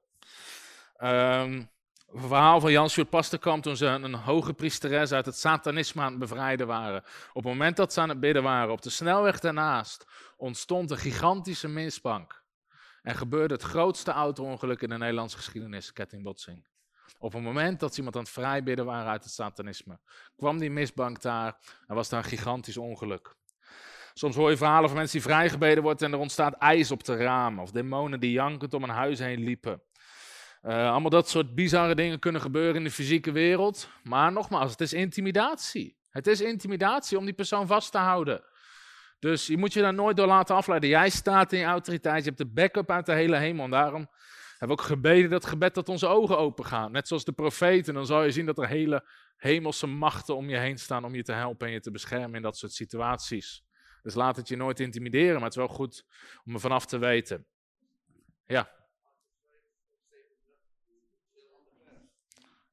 Um, een verhaal van Jan Sjoerd Pasterkamp toen ze een hoge priesteres uit het satanisme aan het bevrijden waren. Op het moment dat ze aan het bidden waren, op de snelweg daarnaast, ontstond een gigantische misbank. En gebeurde het grootste auto-ongeluk in de Nederlandse geschiedenis, kettingbotsing. Op het moment dat ze iemand aan het vrijbidden waren uit het satanisme, kwam die misbank daar en was daar een gigantisch ongeluk. Soms hoor je verhalen van mensen die vrijgebeden worden en er ontstaat ijs op de ramen. Of demonen die jankend om een huis heen liepen. Uh, allemaal dat soort bizarre dingen kunnen gebeuren in de fysieke wereld. Maar nogmaals, het is intimidatie. Het is intimidatie om die persoon vast te houden. Dus je moet je daar nooit door laten afleiden. Jij staat in je autoriteit, je hebt de backup uit de hele hemel. En daarom hebben we ook gebeden dat gebed dat onze ogen open gaan. Net zoals de profeten, dan zal je zien dat er hele hemelse machten om je heen staan om je te helpen en je te beschermen in dat soort situaties. Dus laat het je nooit intimideren, maar het is wel goed om er vanaf te weten. Ja.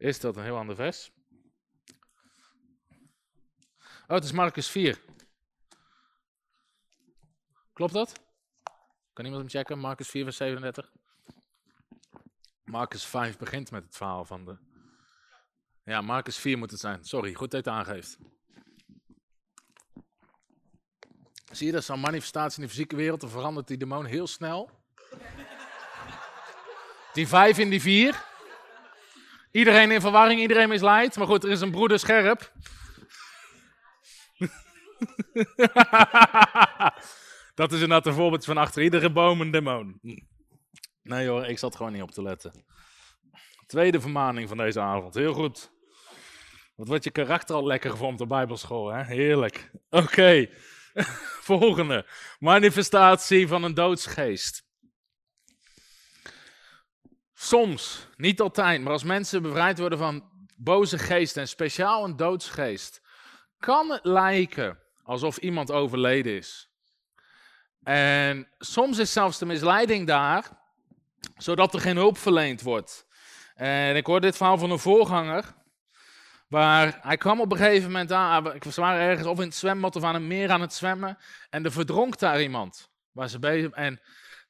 Is dat een heel ander vers? Oh, het is Marcus 4. Klopt dat? Kan iemand hem checken? Marcus 4, vers 37. Marcus 5 begint met het verhaal van de. Ja, Marcus 4 moet het zijn. Sorry, goed dat je het aangeeft. Zie je dat zo'n manifestatie in de fysieke wereld, dan verandert die demon heel snel. Die 5 in die 4. Iedereen in verwarring, iedereen misleidt. Maar goed, er is een broeder scherp. dat is inderdaad een voorbeeld van achter iedere boom een demon. Nee hoor, ik zat gewoon niet op te letten. Tweede vermaning van deze avond. Heel goed. Wat wordt je karakter al lekker gevormd op bijbelschool, hè? Heerlijk. Oké. Volgende. Manifestatie van een doodsgeest. Soms, niet altijd, maar als mensen bevrijd worden van boze geesten en speciaal een doodsgeest, kan het lijken alsof iemand overleden is. En soms is zelfs de misleiding daar, zodat er geen hulp verleend wordt. En ik hoor dit verhaal van een voorganger, waar hij kwam op een gegeven moment aan, ik waren ergens of in het zwembad of aan een meer aan het zwemmen, en er verdronk daar iemand. Waar ze bezig, en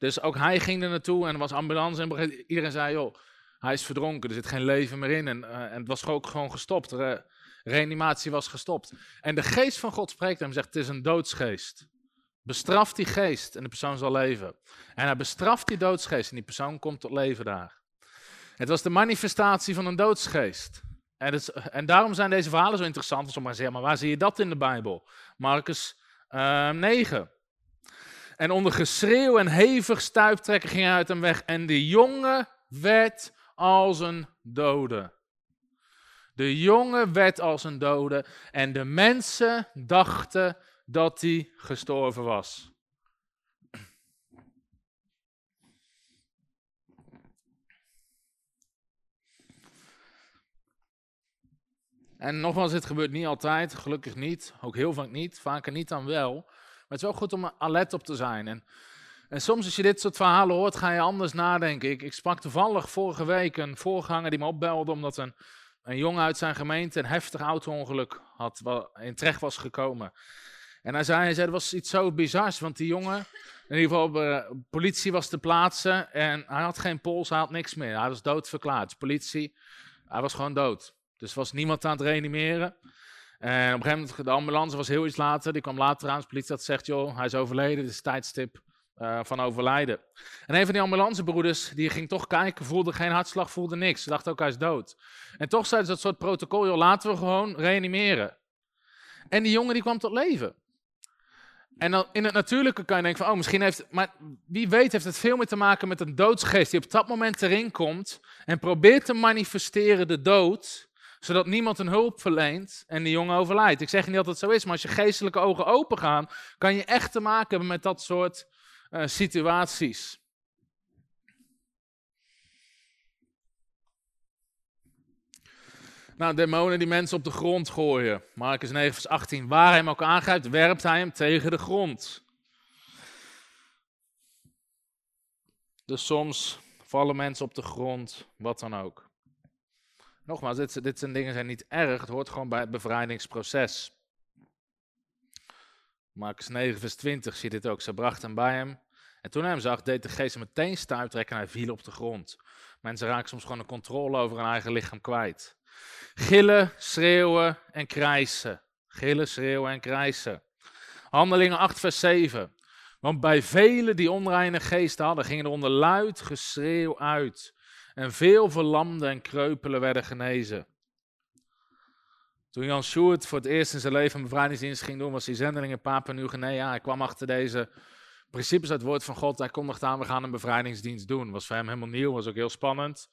dus ook hij ging er naartoe en er was ambulance en iedereen zei, joh, hij is verdronken, er zit geen leven meer in. En, uh, en het was ook gewoon gestopt, de reanimatie was gestopt. En de geest van God spreekt hem en zegt, het is een doodsgeest. Bestraf die geest en de persoon zal leven. En hij bestraft die doodsgeest en die persoon komt tot leven daar. Het was de manifestatie van een doodsgeest. En, het, en daarom zijn deze verhalen zo interessant. Om maar zeggen, maar waar zie je dat in de Bijbel? Marcus uh, ehm, 9. En onder geschreeuw en hevig stuiptrekken ging hij uit hem weg. En de jongen werd als een dode. De jongen werd als een dode. En de mensen dachten dat hij gestorven was. En nogmaals, dit gebeurt niet altijd, gelukkig niet. Ook heel vaak niet, vaker niet dan wel. Maar het is wel goed om alert op te zijn. En, en soms als je dit soort verhalen hoort, ga je anders nadenken. Ik, sprak toevallig vorige week een voorganger die me opbelde omdat een, een jongen uit zijn gemeente een heftig auto-ongeluk had, in terecht was gekomen. En hij zei, hij zei, er was iets zo bizars, want die jongen, in ieder geval, de eh, politie was te plaatsen en hij had geen pols, hij had niks meer. Hij was doodverklaard. Politie, hij was gewoon dood. Dus was niemand aan het reanimeren. En op een gegeven moment, de ambulance was heel iets later, die kwam later aan, de politie had zegt, joh, hij is overleden, dit is tijdstip uh, van overlijden. En een van die ambulancebroeders, die ging toch kijken, voelde geen hartslag, voelde niks. Ze dacht ook, hij is dood. En toch zeiden ze dat soort protocol, joh, laten we gewoon reanimeren. En die jongen die kwam tot leven. En dan in het natuurlijke kan je denken van, oh, misschien heeft, maar wie weet heeft het veel meer te maken met een doodsgeest die op dat moment erin komt en probeert te manifesteren de dood, zodat niemand een hulp verleent en die jongen overlijdt. Ik zeg niet dat het zo is, maar als je geestelijke ogen open gaan, kan je echt te maken hebben met dat soort uh, situaties. Nou, demonen die mensen op de grond gooien. Marcus 9, vers 18. Waar hij hem ook aangrijpt, werpt hij hem tegen de grond. Dus soms vallen mensen op de grond, wat dan ook. Nogmaals, dit, dit zijn dingen zijn niet erg, het hoort gewoon bij het bevrijdingsproces. Marcus 9, vers 20 zie je dit ook. Ze brachten hem bij hem. En toen hij hem zag, deed de geest hem meteen stuiptrekken en hij viel op de grond. Mensen raken soms gewoon de controle over hun eigen lichaam kwijt. Gillen, schreeuwen en krijsen. Gillen, schreeuwen en krijsen. Handelingen 8, vers 7. Want bij velen die onreine geesten hadden, gingen er onder luid geschreeuw uit. En veel verlamden en kreupelen werden genezen. Toen Jan Sjoerd voor het eerst in zijn leven een bevrijdingsdienst ging doen, was hij zendeling in Papua Nieuw-Guinea. Hij kwam achter deze principes uit het woord van God. Hij kondigde aan, we gaan een bevrijdingsdienst doen. Was voor hem helemaal nieuw, was ook heel spannend.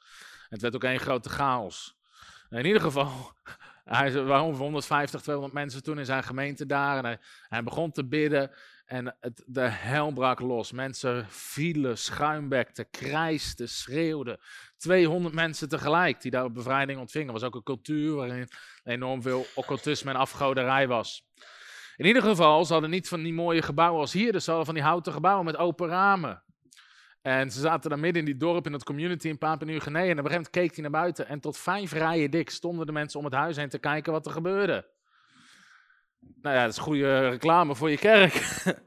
Het werd ook één grote chaos. In ieder geval, hij ongeveer 150, 200 mensen toen in zijn gemeente daar. En hij, begon te bidden en het, de hel brak los. Mensen vielen, schuimbekten, krijsten, schreeuwden. 200 mensen tegelijk die daar bevrijding ontvingen. Was ook een cultuur waarin enorm veel occultisme en afgoderij was. In ieder geval, ze hadden niet van die mooie gebouwen als hier. Dus ze hadden van die houten gebouwen met open ramen. En ze zaten daar midden in die dorp, in dat community in Papua Nieuw-Guinea. En op een gegeven moment keek hij naar buiten. En tot vijf rijen dik stonden de mensen om het huis heen te kijken wat er gebeurde. Nou ja, dat is goede reclame voor je kerk.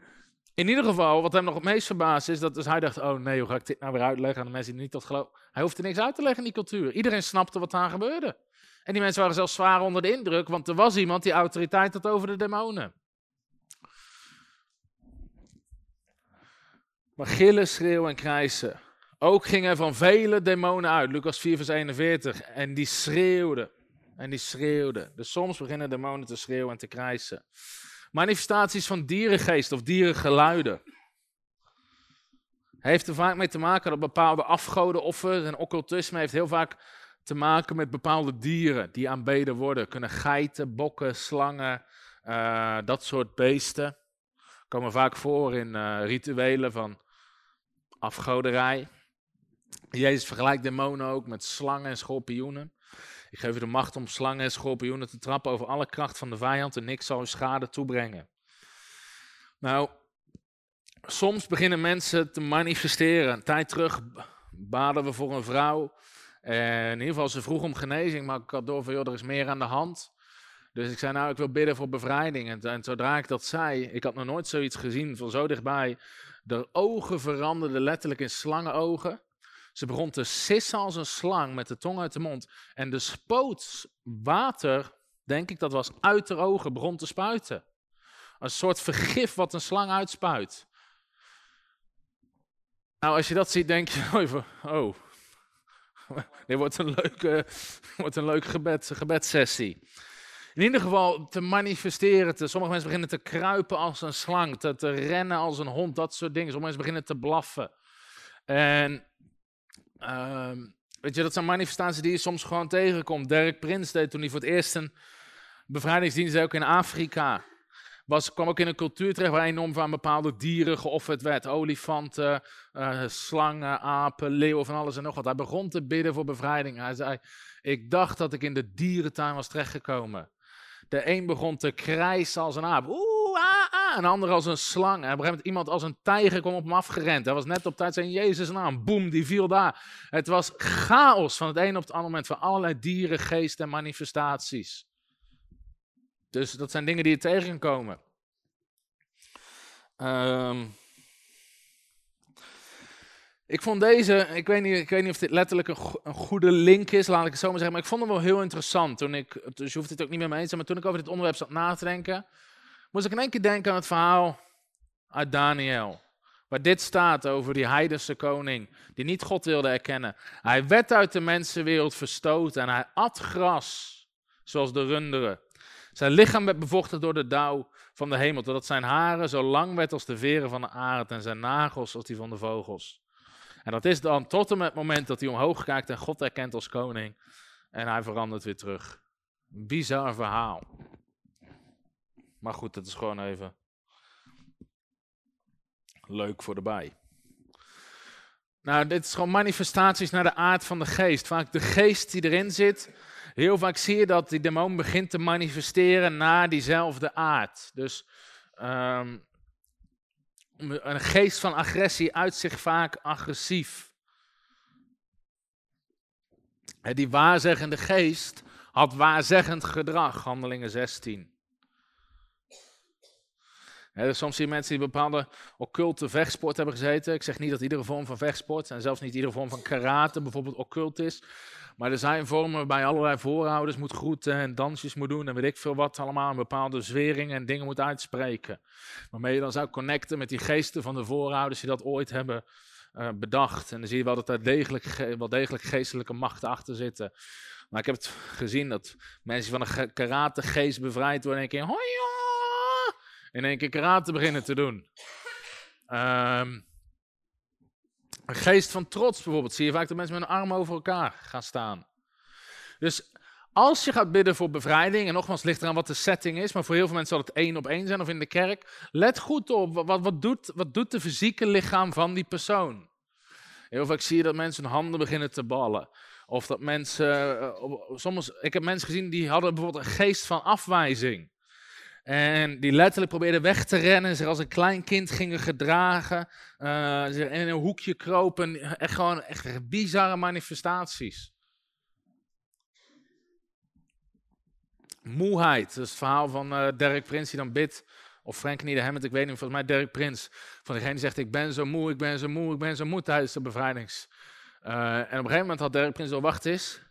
In ieder geval, wat hem nog het meest verbaasd is, dat dus hij dacht, oh nee, hoe ga ik dit nou weer uitleggen aan de mensen die niet tot geloof... Hij hoefde niks uit te leggen in die cultuur. Iedereen snapte wat daar gebeurde. En die mensen waren zelfs zwaar onder de indruk, want er was iemand die autoriteit had over de demonen. Maar gillen, schreeuwen en krijsen. Ook gingen van vele demonen uit, Lucas 4 vers 41. En die schreeuwden. En die schreeuwden. Dus soms beginnen demonen te schreeuwen en te krijsen. Manifestaties van dierengeest of dierengeluiden. Heeft er vaak mee te maken dat bepaalde afgodenoffers en occultisme heeft heel vaak te maken met bepaalde dieren die aanbeden worden. Kunnen geiten, bokken, slangen, uh, dat soort beesten. Komen vaak voor in uh, rituelen van afgoderij. Jezus vergelijkt demonen ook met slangen en schorpioenen. Ik geef u de macht om slangen en schorpioenen te trappen over alle kracht van de vijand en niks zal u schade toebrengen. Nou, soms beginnen mensen te manifesteren. Een tijd terug baden we voor een vrouw. En in ieder geval, ze vroeg om genezing, maar ik had door van, er is meer aan de hand. Dus ik zei, nou, ik wil bidden voor bevrijding. En, en zodra ik dat zei, ik had nog nooit zoiets gezien van zo dichtbij. De ogen veranderden letterlijk in slangenogen. Ze begon te sissen als een slang met de tong uit de mond. En de spoot water, denk ik dat was, uit haar ogen begon te spuiten. Een soort vergif wat een slang uitspuit. Nou, als je dat ziet, denk je even, oh, dit wordt een leuke, wordt een leuke gebed, gebedssessie. In ieder geval te manifesteren. Te, sommige mensen beginnen te kruipen als een slang, te, te rennen als een hond, dat soort dingen. Sommige mensen beginnen te blaffen. En uh, weet je, dat zijn manifestaties die je soms gewoon tegenkomt. Dirk Prins deed toen hij voor het eerst een bevrijdingsdienst ook in Afrika. Was, kwam ook in een cultuur terecht waar enorm van bepaalde dieren geofferd werd. Olifanten, uh, slangen, apen, leeuwen, van alles en nog wat. Hij begon te bidden voor bevrijding. Hij zei, ik dacht dat ik in de dierentuin was terechtgekomen. De een begon te krijsen als een aap. Oeh, ah, ah. En de ander als een slang. Op een gegeven moment iemand als een tijger kwam op hem afgerend. Hij was net op tijd zijn Jezus naam. Boem, die viel daar. Het was chaos van het een op het andere moment. Van allerlei dieren, geesten en manifestaties. Dus dat zijn dingen die je tegenkomen. Um, ik vond deze, ik weet niet, ik weet niet of dit letterlijk een, een, goede link is, laat ik het zo maar zeggen, maar ik vond hem wel heel interessant. Toen ik, dus je hoeft het ook niet meer mee eens te zijn, maar toen ik over dit onderwerp zat na te denken, moest ik in één keer denken aan het verhaal uit Daniel. Waar dit staat over die heidense koning, die niet God wilde erkennen. Hij werd uit de mensenwereld verstoten en hij at gras, zoals de runderen. Zijn lichaam werd bevochtigd door de dauw van de hemel, totdat zijn haren zo lang werd als de veren van de aard en zijn nagels als die van de vogels. En dat is dan tot en met het moment dat hij omhoog kijkt en God erkent als koning. En hij verandert weer terug. Bizar verhaal. Maar goed, dat is gewoon even leuk voor de bij. Nou, dit is gewoon manifestaties naar de aard van de geest. Vaak de geest die erin zit. Heel vaak zie je dat die demon begint te manifesteren naar diezelfde aard. Dus um, een geest van agressie uit zich vaak agressief. Die waarzeggende geest had waarzeggend gedrag, handelingen 16. Soms zie je mensen die bepaalde occulte vechtsport hebben gezeten. Ik zeg niet dat iedere vorm van vechtsport en zelfs niet iedere vorm van karate bijvoorbeeld occult is. Maar er zijn vormen waarbij allerlei voorouders moet groeten en dansjes moet doen en weet ik veel wat allemaal. En bepaalde zweringen en dingen moet uitspreken. Waarmee je dan zou connecten met die geesten van de voorouders die dat ooit hebben uh, bedacht. En dan zie je wel dat er degelijk, wel degelijk geestelijke machten achter zitten. Maar ik heb het gezien dat mensen van een karate geest bevrijd worden en een keer hoi, in één keer karate beginnen te doen. Um, een geest van trots bijvoorbeeld. Zie je vaak dat mensen met hun armen over elkaar gaan staan. Dus als je gaat bidden voor bevrijding, en nogmaals ligt eraan wat de setting is, maar voor heel veel mensen zal het één op één zijn of in de kerk. Let goed op, wat, wat, doet, wat doet de fysieke lichaam van die persoon? Heel vaak zie je dat mensen hun handen beginnen te ballen. Of dat mensen, uh, soms, ik heb mensen gezien die hadden bijvoorbeeld een geest van afwijzing. En die letterlijk probeerden weg te rennen, zich als een klein kind gingen gedragen, uh, in een hoekje kropen. Echt gewoon echt bizarre manifestaties. Moeheid, dat is het verhaal van uh, Derek Prins die dan bidt. Of Frank Niederhemmet, ik weet niet, volgens mij Derek Prins. Van degene die zegt, ik ben zo moe, ik ben zo moe, ik ben zo moe tijdens de bevrijdings. Uh, en op een gegeven moment had Derek Prins al, wacht eens,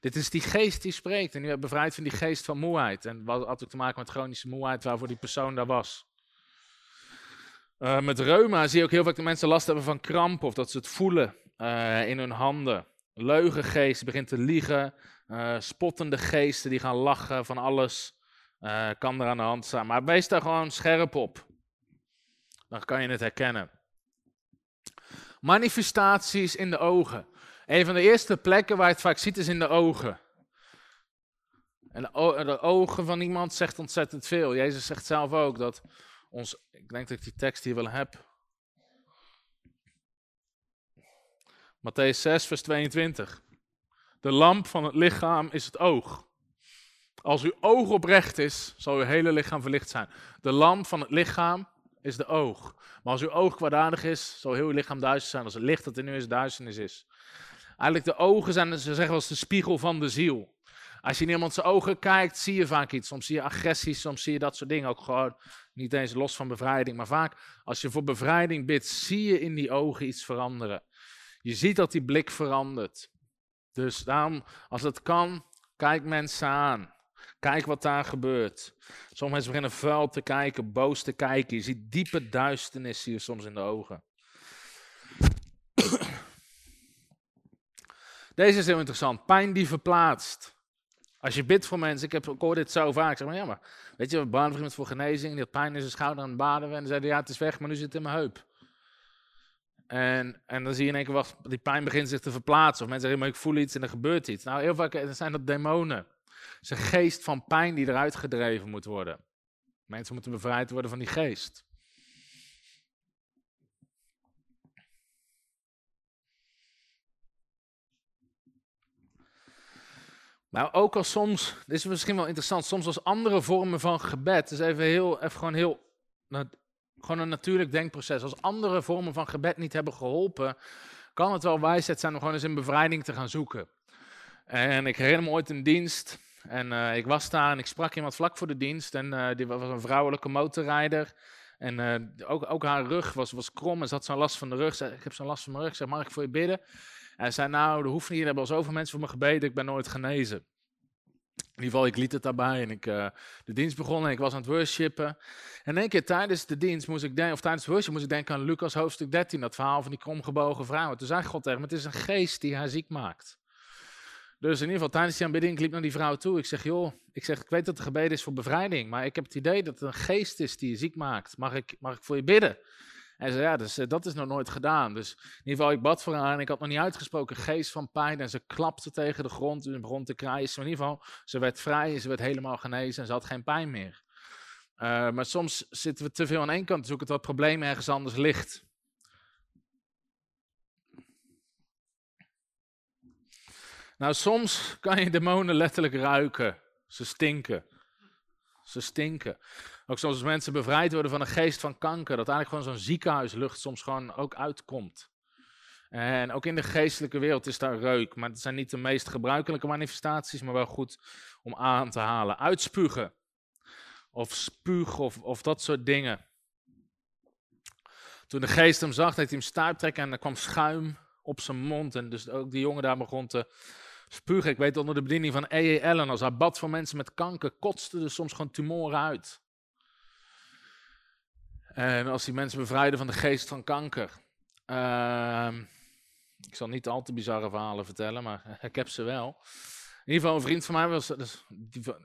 dit is die geest die spreekt. En u hebt bevrijd van die geest van moeheid. En wat had ook te maken met chronische moeheid waarvoor die persoon daar was. Uh, met reuma zie je ook heel vaak dat mensen last hebben van krampen of dat ze het voelen uh, in hun handen. Leugengeesten begint te liegen. Uh, spottende geesten die gaan lachen van alles. kan er aan de hand staan. Maar wees daar gewoon scherp op. Dan kan je het herkennen. Manifestaties in de ogen. Een van de eerste plekken waar je het vaak ziet is in de ogen. En de, ogen van iemand zegt ontzettend veel. Jezus zegt zelf ook dat ons, ik denk dat ik die tekst hier wel heb. Matthäus 6, vers 22. De lamp van het lichaam is het oog. Als uw oog oprecht is, zal uw hele lichaam verlicht zijn. De lamp van het lichaam is de oog. Maar als uw oog kwaadaardig is, zal heel uw lichaam duister zijn als het licht dat in u is duisternis is. Eigenlijk de ogen zijn, ze zeggen wel de spiegel van de ziel. Als je in iemand zijn ogen kijkt, zie je vaak iets. Soms zie je agressie, soms zie je dat soort dingen. Ook gewoon niet eens los van bevrijding. Maar vaak, als je voor bevrijding bidt, zie je in die ogen iets veranderen. Je ziet dat die blik verandert. Dus daarom, als het kan, kijk mensen aan. Kijk wat daar gebeurt. Sommige mensen beginnen vuil te kijken, boos te kijken. Je ziet diepe duisternis hier soms in de ogen. Deze is heel interessant. Pijn die verplaatst. Als je bidt voor mensen, ik, heb, ik hoor dit zo vaak, zeg maar, ja, maar weet je, we baden iemand voor genezing, die had pijn in zijn schouder aan het baden en zeiden, ja, het is weg, maar nu zit het in mijn heup. En, en dan zie je in één keer, wat, die pijn begint zich te verplaatsen. Of mensen zeggen, maar ik voel iets en er gebeurt iets. Nou, heel vaak zijn dat demonen. Het is een geest van pijn die eruit gedreven moet worden. Mensen moeten bevrijd worden van die geest. Maar ook al soms, dit is misschien wel interessant, soms als andere vormen van gebed, dus even heel, even gewoon heel, gewoon een natuurlijk denkproces. Als andere vormen van gebed niet hebben geholpen, kan het wel wijsheid zijn om gewoon eens in bevrijding te gaan zoeken. En ik herinner me ooit een dienst, en uh, ik was daar en ik sprak iemand vlak voor de dienst, en uh, die was een vrouwelijke motorrijder. En uh, ook, ook haar rug was, was krom en ze had zo'n last van de rug. Zei, ik heb zo'n last van mijn rug, zeg, mag ik voor je bidden? Hij zei, nou, er hoeft niet, er hebben al zoveel mensen voor me gebeden, ik ben nooit genezen. In ieder geval, ik liet het daarbij en ik, uh, de dienst begon en ik was aan het worshipen. En één keer tijdens de dienst moest ik denken, of tijdens het worship moest ik denken aan Lucas hoofdstuk 13, dat verhaal van die kromgebogen vrouw. Toen zei God tegen me, het is een geest die haar ziek maakt. Dus in ieder geval, tijdens die aanbidding liep naar die vrouw toe. Ik zeg, joh, ik zeg, ik weet dat er gebeden is voor bevrijding, maar ik heb het idee dat het een geest is die je ziek maakt. Mag ik, mag ik voor je bidden? En zei, ja, dus, dat is nog nooit gedaan. Dus in ieder geval, ik bad voor haar en ik had nog niet uitgesproken geest van pijn. En ze klapte tegen de grond en begon te krijsen. in ieder geval, ze werd vrij en ze werd helemaal genezen en ze had geen pijn meer. Uh, maar soms zitten we te veel aan één kant te zoeken dat het probleem ergens anders ligt. Nou, soms kan je demonen letterlijk ruiken. Ze stinken. Ze stinken. Ook soms als mensen bevrijd worden van een geest van kanker, dat eigenlijk gewoon zo'n ziekenhuislucht soms gewoon ook uitkomt. En ook in de geestelijke wereld is daar reuk, maar het zijn niet de meest gebruikelijke manifestaties, maar wel goed om aan te halen. Uitspugen, of spuug, of, of dat soort dingen. Toen de geest hem zag, deed hij hem stuip trekken en er kwam schuim op zijn mond. En dus ook die jongen daar begon te spugen. Ik weet onder de bediening van E.E. Allen, als hij bad voor mensen met kanker, kotste er soms gewoon tumoren uit. En als die mensen bevrijden van de geest van kanker. Uh, ik zal niet al te bizarre verhalen vertellen, maar ik heb ze wel. In ieder geval, een vriend van mij was, dus,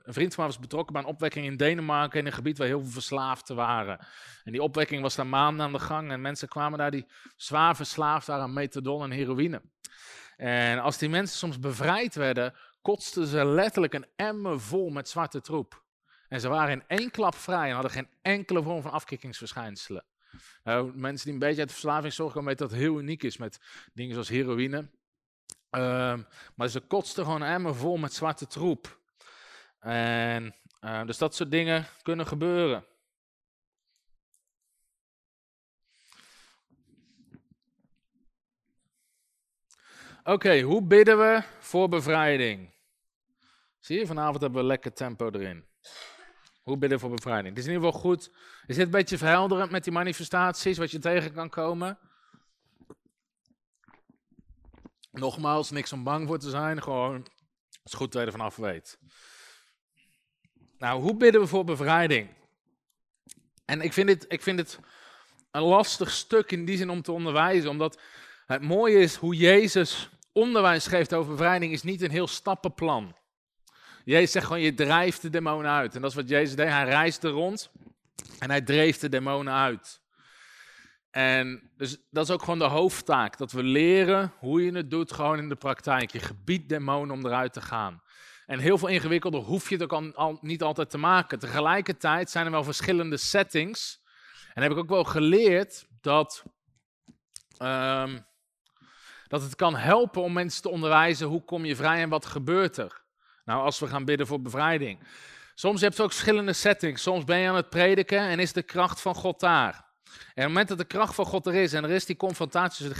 een vriend was betrokken bij een opwekking in Denemarken in een gebied waar heel veel verslaafden waren. En die opwekking was daar maanden aan de gang en mensen kwamen daar die zwaar verslaafd waren aan methadon en heroïne. En als die mensen soms bevrijd werden, kotsten ze letterlijk een emmer vol met zwarte troep. En ze waren in één klap vrij en hadden geen enkele vorm van afkikkingsverschijnselen. Nou, mensen die een beetje uit de verslavingszorg komen, weten dat heel uniek is met dingen zoals heroïne. Uh, maar ze kotsten gewoon emmer vol met zwarte troep. En, uh, dus dat soort dingen kunnen gebeuren. Oké, hoe bidden we voor bevrijding? Zie je, vanavond hebben we lekker tempo erin. Hoe bidden voor bevrijding? Het is in ieder geval goed. Is dit een beetje verhelderend met die manifestaties, wat je tegen kan komen? Nogmaals, niks om bang voor te zijn. Gewoon, het is goed dat je er vanaf weet. Nou, hoe bidden we voor bevrijding? En ik vind, dit, ik vind het een lastig stuk in die zin om te onderwijzen, omdat het mooie is hoe Jezus onderwijs geeft over bevrijding, is niet een heel stappenplan. Jezus zegt gewoon, je drijft de demonen uit. En dat is wat Jezus deed. Hij reisde rond en hij dreef de demonen uit. En dus dat is ook gewoon de hoofdtaak. Dat we leren hoe je het doet gewoon in de praktijk. Je gebiedt demonen om eruit te gaan. En heel veel ingewikkelder hoef je het ook niet altijd te maken. Tegelijkertijd zijn er wel verschillende settings. En heb ik ook wel geleerd dat, um, dat het kan helpen om mensen te onderwijzen hoe kom je vrij en wat gebeurt er. Nou, als we gaan bidden voor bevrijding. Soms heb je ook verschillende settings. Soms ben je aan het prediken en is de kracht van God daar. En op het moment dat de kracht van God er is en er is die confrontatie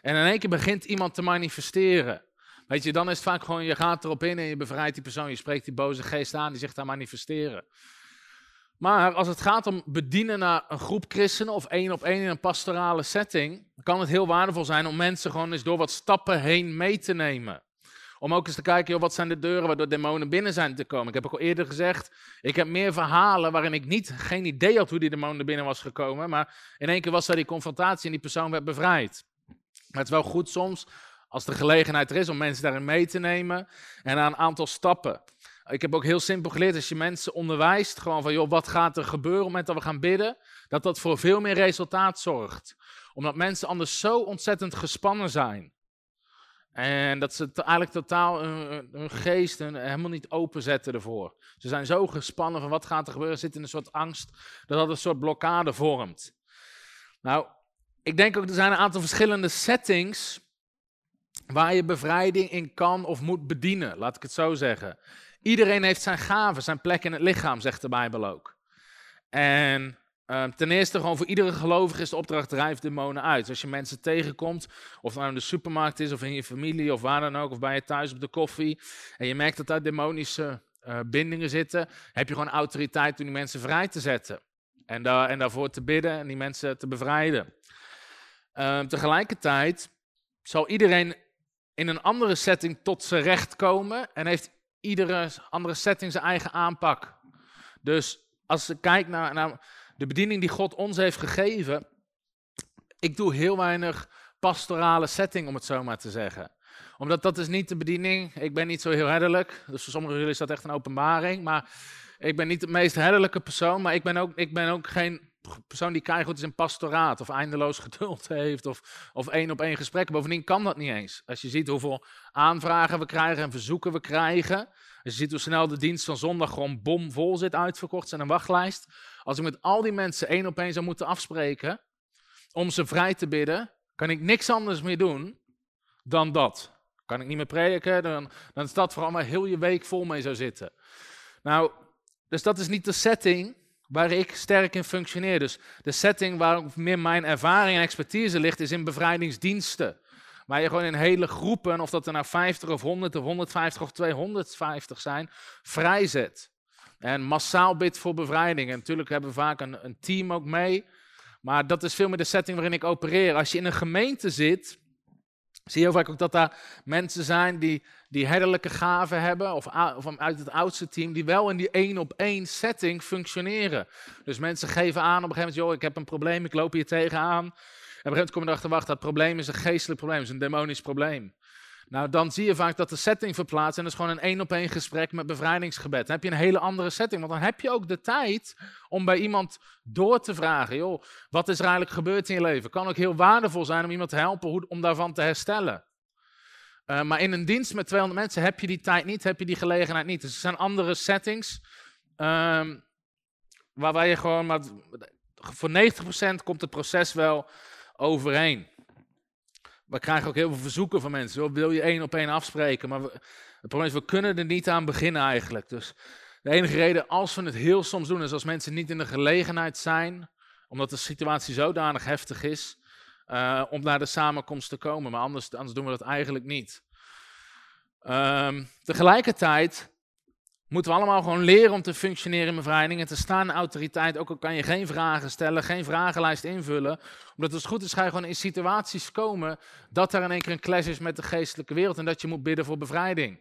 en in één keer begint iemand te manifesteren. Weet je, dan is het vaak gewoon, je gaat erop in en je bevrijdt die persoon, je spreekt die boze geest aan, die zegt daar manifesteren. Maar als het gaat om bedienen naar een groep christenen of één op één in een pastorale setting, kan het heel waardevol zijn om mensen gewoon eens door wat stappen heen mee te nemen. Om ook eens te kijken, joh, wat zijn de deuren waardoor demonen binnen zijn te komen. Ik heb ook al eerder gezegd, ik heb meer verhalen waarin ik niet, geen idee had hoe die demon er binnen was gekomen. Maar in één keer was er die confrontatie en die persoon werd bevrijd. Maar het is wel goed soms, als de gelegenheid er is, om mensen daarin mee te nemen en aan een aantal stappen. Ik heb ook heel simpel geleerd, als je mensen onderwijst, gewoon van, joh, wat gaat er gebeuren op het moment dat we gaan bidden, dat dat voor veel meer resultaat zorgt. Omdat mensen anders zo ontzettend gespannen zijn. En dat ze eigenlijk totaal hun, geest helemaal niet openzetten ervoor. Ze zijn zo gespannen van wat gaat er gebeuren, zitten in een soort angst, dat dat een soort blokkade vormt. Nou, ik denk ook, er zijn een aantal verschillende settings waar je bevrijding in kan of moet bedienen, laat ik het zo zeggen. Iedereen heeft zijn gaven, zijn plek in het lichaam, zegt de Bijbel ook. En Ehm, ten eerste, gewoon voor iedere gelovige is de opdracht drijf demonen uit. Als je mensen tegenkomt, of nou in de supermarkt is, of in je familie, of waar dan ook, of bij je thuis op de koffie, en je merkt dat daar demonische uh, bindingen zitten, heb je gewoon autoriteit om die mensen vrij te zetten. En, en daarvoor te bidden en die mensen te bevrijden. Ehm, tegelijkertijd zal iedereen in een andere setting tot zijn recht komen en heeft iedere andere setting zijn eigen aanpak. Dus als je kijkt naar, naar de bediening die God ons heeft gegeven, ik doe heel weinig pastorale setting, om het zo maar te zeggen. Omdat dat is niet de bediening. Ik ben niet zo heel herderlijk. Dus voor sommigen jullie is dat echt een openbaring. Maar ik ben niet de meest herderlijke persoon. Maar ik ben ook, ik ben ook geen persoon die keihard is in pastoraat. Of eindeloos geduld heeft. Of, of één op één gesprekken. Bovendien kan dat niet eens. Als je ziet hoeveel aanvragen we krijgen en verzoeken we krijgen. Als je ziet hoe snel de dienst van zondag gewoon bomvol zit uitverkocht. zijn een wachtlijst. Als ik met al die mensen één op één zou moeten afspreken om ze vrij te bidden, kan ik niks anders meer doen dan dat. Kan ik niet meer prediken, dan, dan is dat vooral maar heel je week vol mee zou zitten. Nou, dus dat is niet de setting waar ik sterk in functioneer. Dus de setting waar meer mijn ervaring en expertise ligt, is in bevrijdingsdiensten. Waar je gewoon in hele groepen, of dat er nou 50 of 100 of 150 of 250 zijn, vrijzet. En massaal bid voor bevrijding. En natuurlijk hebben we vaak een, een team ook mee. Maar dat is veel meer de setting waarin ik opereer. Als je in een gemeente zit, zie je heel vaak ook dat daar mensen zijn die, die herderlijke gaven hebben, of, of uit het oudste team, die wel in die één op één setting functioneren. Dus mensen geven aan op een gegeven moment, joh, ik heb een probleem, ik loop hier tegenaan. Een gegeven kom je erachter, wacht, dat probleem is een geestelijk probleem, is een demonisch probleem. Nou, dan zie je vaak dat de setting verplaatst en dat is gewoon een één op één gesprek met bevrijdingsgebed. Dan heb je een hele andere setting, want dan heb je ook de tijd om bij iemand door te vragen, joh, wat is er eigenlijk gebeurd in je leven? Kan ook heel waardevol zijn om iemand te helpen om daarvan te herstellen. Uh, maar in een dienst met 200 mensen heb je die tijd niet, heb je die gelegenheid niet. Dus er zijn andere settings um, waarbij je gewoon, maar voor 90% komt het proces wel overeen we krijgen ook heel veel verzoeken van mensen. Wil je één op één afspreken? Maar we, het probleem is, we kunnen er niet aan beginnen eigenlijk. Dus de enige reden, als we het heel soms doen, is als mensen niet in de gelegenheid zijn, omdat de situatie zodanig heftig is, uh, om naar de samenkomst te komen. Maar anders, anders doen we dat eigenlijk niet. Um, tegelijkertijd moeten we allemaal gewoon leren om te functioneren in bevrijding en te staan in autoriteit. Ook al kan je geen vragen stellen, geen vragenlijst invullen. Omdat het goed is, ga je gewoon in situaties komen dat er in één keer een clash is met de geestelijke wereld en dat je moet bidden voor bevrijding.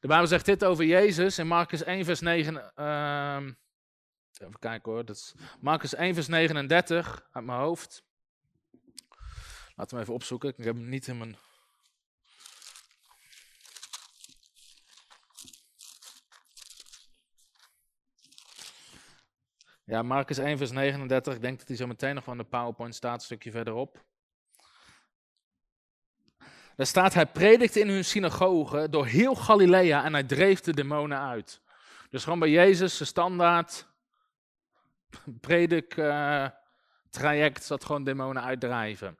De Bijbel zegt dit over Jezus in Marcus 1 vers 9. Uh, even kijken hoor, dat is Marcus 1 vers 39 uit mijn hoofd. Laten we even opzoeken, ik heb hem niet in mijn Ja, Marcus 1, vers 39. Ik denk dat hij zo meteen nog van de PowerPoint staat, een stukje verderop. Daar staat, hij predikte in hun synagoge door heel Galilea en hij dreef de demonen uit. Dus gewoon bij Jezus, de standaard predik uh, traject, zat gewoon demonen uitdrijven.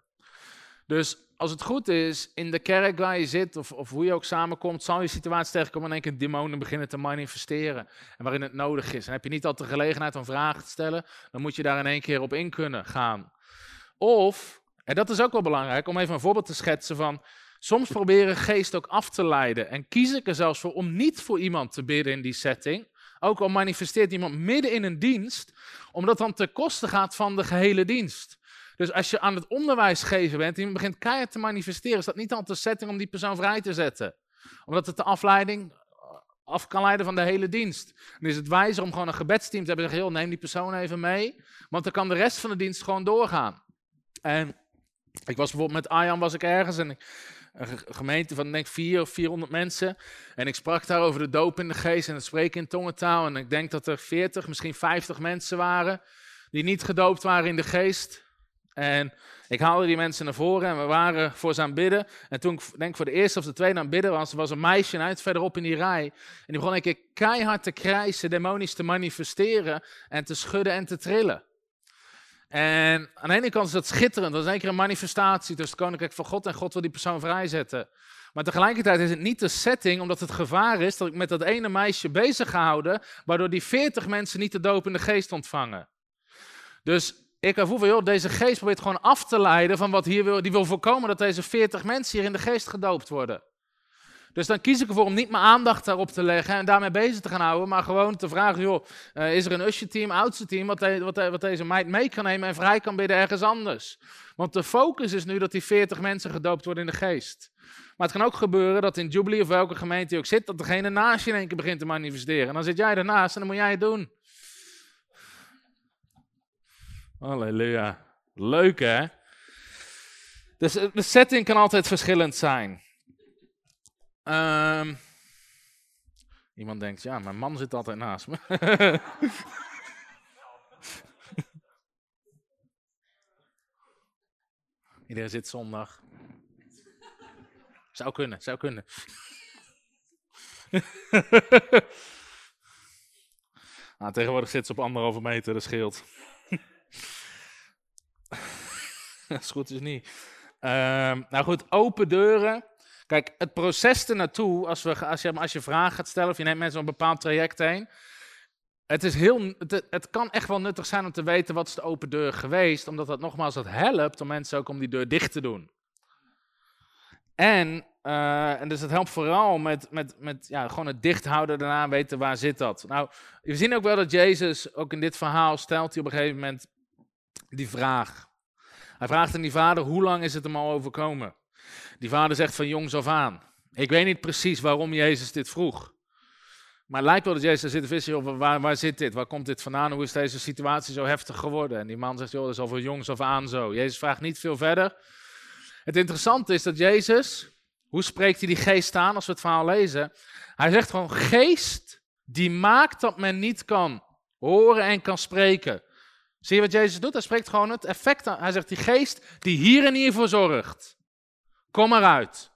Dus als het goed is, in de kerk waar je zit, of, of hoe je ook samenkomt, zal je situatie tegenkomen één keer demonen beginnen te manifesteren. En waarin het nodig is. En heb je niet altijd de gelegenheid om vragen te stellen, dan moet je daar in één keer op in kunnen gaan. Of, en dat is ook wel belangrijk, om even een voorbeeld te schetsen van, soms proberen geest ook af te leiden. En kies ik er zelfs voor om niet voor iemand te bidden in die setting. Ook al manifesteert iemand midden in een dienst, omdat dan ten koste gaat van de gehele dienst. Dus als je aan het onderwijs geven bent en je begint keihard te manifesteren, is dat niet altijd de setting om die persoon vrij te zetten. Omdat het de afleiding af kan leiden van de hele dienst. Dan is het wijzer om gewoon een gebedsteam te hebben. Zeggen, neem die persoon even mee. Want dan kan de rest van de dienst gewoon doorgaan. En ik was bijvoorbeeld met Arjan was ik ergens en een gemeente van denk vier of 400 mensen. En ik sprak daar over de doop in de geest en het spreken in tongentaal. En ik denk dat er 40, misschien 50 mensen waren die niet gedoopt waren in de geest. En ik haalde die mensen naar voren en we waren voor ze aan bidden. En toen ik denk voor de eerste of de tweede aan bidden was, was een meisje uit verderop in die rij. En die begon een keer keihard te krijsen, demonisch te manifesteren en te schudden en te trillen. En aan de ene kant is dat schitterend, dat is een keer een manifestatie tussen het koninkrijk van God en God wil die persoon vrijzetten. Maar tegelijkertijd is het niet de setting, omdat het gevaar is dat ik met dat ene meisje bezig gehouden, waardoor die veertig mensen niet de in de geest ontvangen. Dus ik voel van, joh, deze geest probeert gewoon af te leiden van wat hier wil. Die wil voorkomen dat deze 40 mensen hier in de geest gedoopt worden. Dus dan kies ik ervoor om niet mijn aandacht daarop te leggen en daarmee bezig te gaan houden, maar gewoon te vragen, joh, uh, is er een usher-team, oudste team, wat, wat, wat, deze meid mee kan nemen en vrij kan bidden ergens anders. Want de focus is nu dat die 40 mensen gedoopt worden in de geest. Maar het kan ook gebeuren dat in Jubilee of welke gemeente je ook zit, dat degene naast je in één keer begint te manifesteren. En dan zit jij ernaast en dan moet jij het doen. Halleluja. Leuk hè? Dus eh, de setting kan altijd verschillend zijn. Um, iemand denkt, ja, mijn man zit altijd naast me. Iedereen zit zondag. Zou kunnen, zou kunnen. nou, tegenwoordig zit ze op anderhalve meter, dat scheelt. Dat is goed is niet. Ehm, nou goed, open deuren. Kijk, het proces ernaartoe, als, we, als, je, als je vragen gaat stellen of je neemt mensen een bepaald traject heen. Het, is heel, het, het, kan echt wel nuttig zijn om te weten wat is de open deur geweest, omdat dat nogmaals dat helpt om mensen ook om die deur dicht te doen. En, uh, en dus het helpt vooral met, met, met ja, gewoon het dicht houden daarna weten waar zit dat. Nou, we zien ook wel dat Jezus, ook in dit verhaal, stelt hij op een gegeven moment die vraag. Hij vraagt aan die vader, hoe lang is het hem al overkomen? Die vader zegt van jongs af aan. Ik weet niet precies waarom Jezus dit vroeg. Maar het lijkt wel dat Jezus zit vissen, waar, waar zit dit? Waar komt dit vandaan? Hoe is deze situatie zo heftig geworden? En die man zegt, joh, dat is al van jongs af aan zo. Jezus vraagt niet veel verder. Het interessante is dat Jezus, hoe spreekt hij die geest aan als we het verhaal lezen? Hij zegt gewoon, geest die maakt dat men niet kan horen en kan spreken. Zie je wat Jezus doet? Hij spreekt gewoon het effect aan. Hij zegt, die geest die hier en hier voor zorgt. Kom eruit.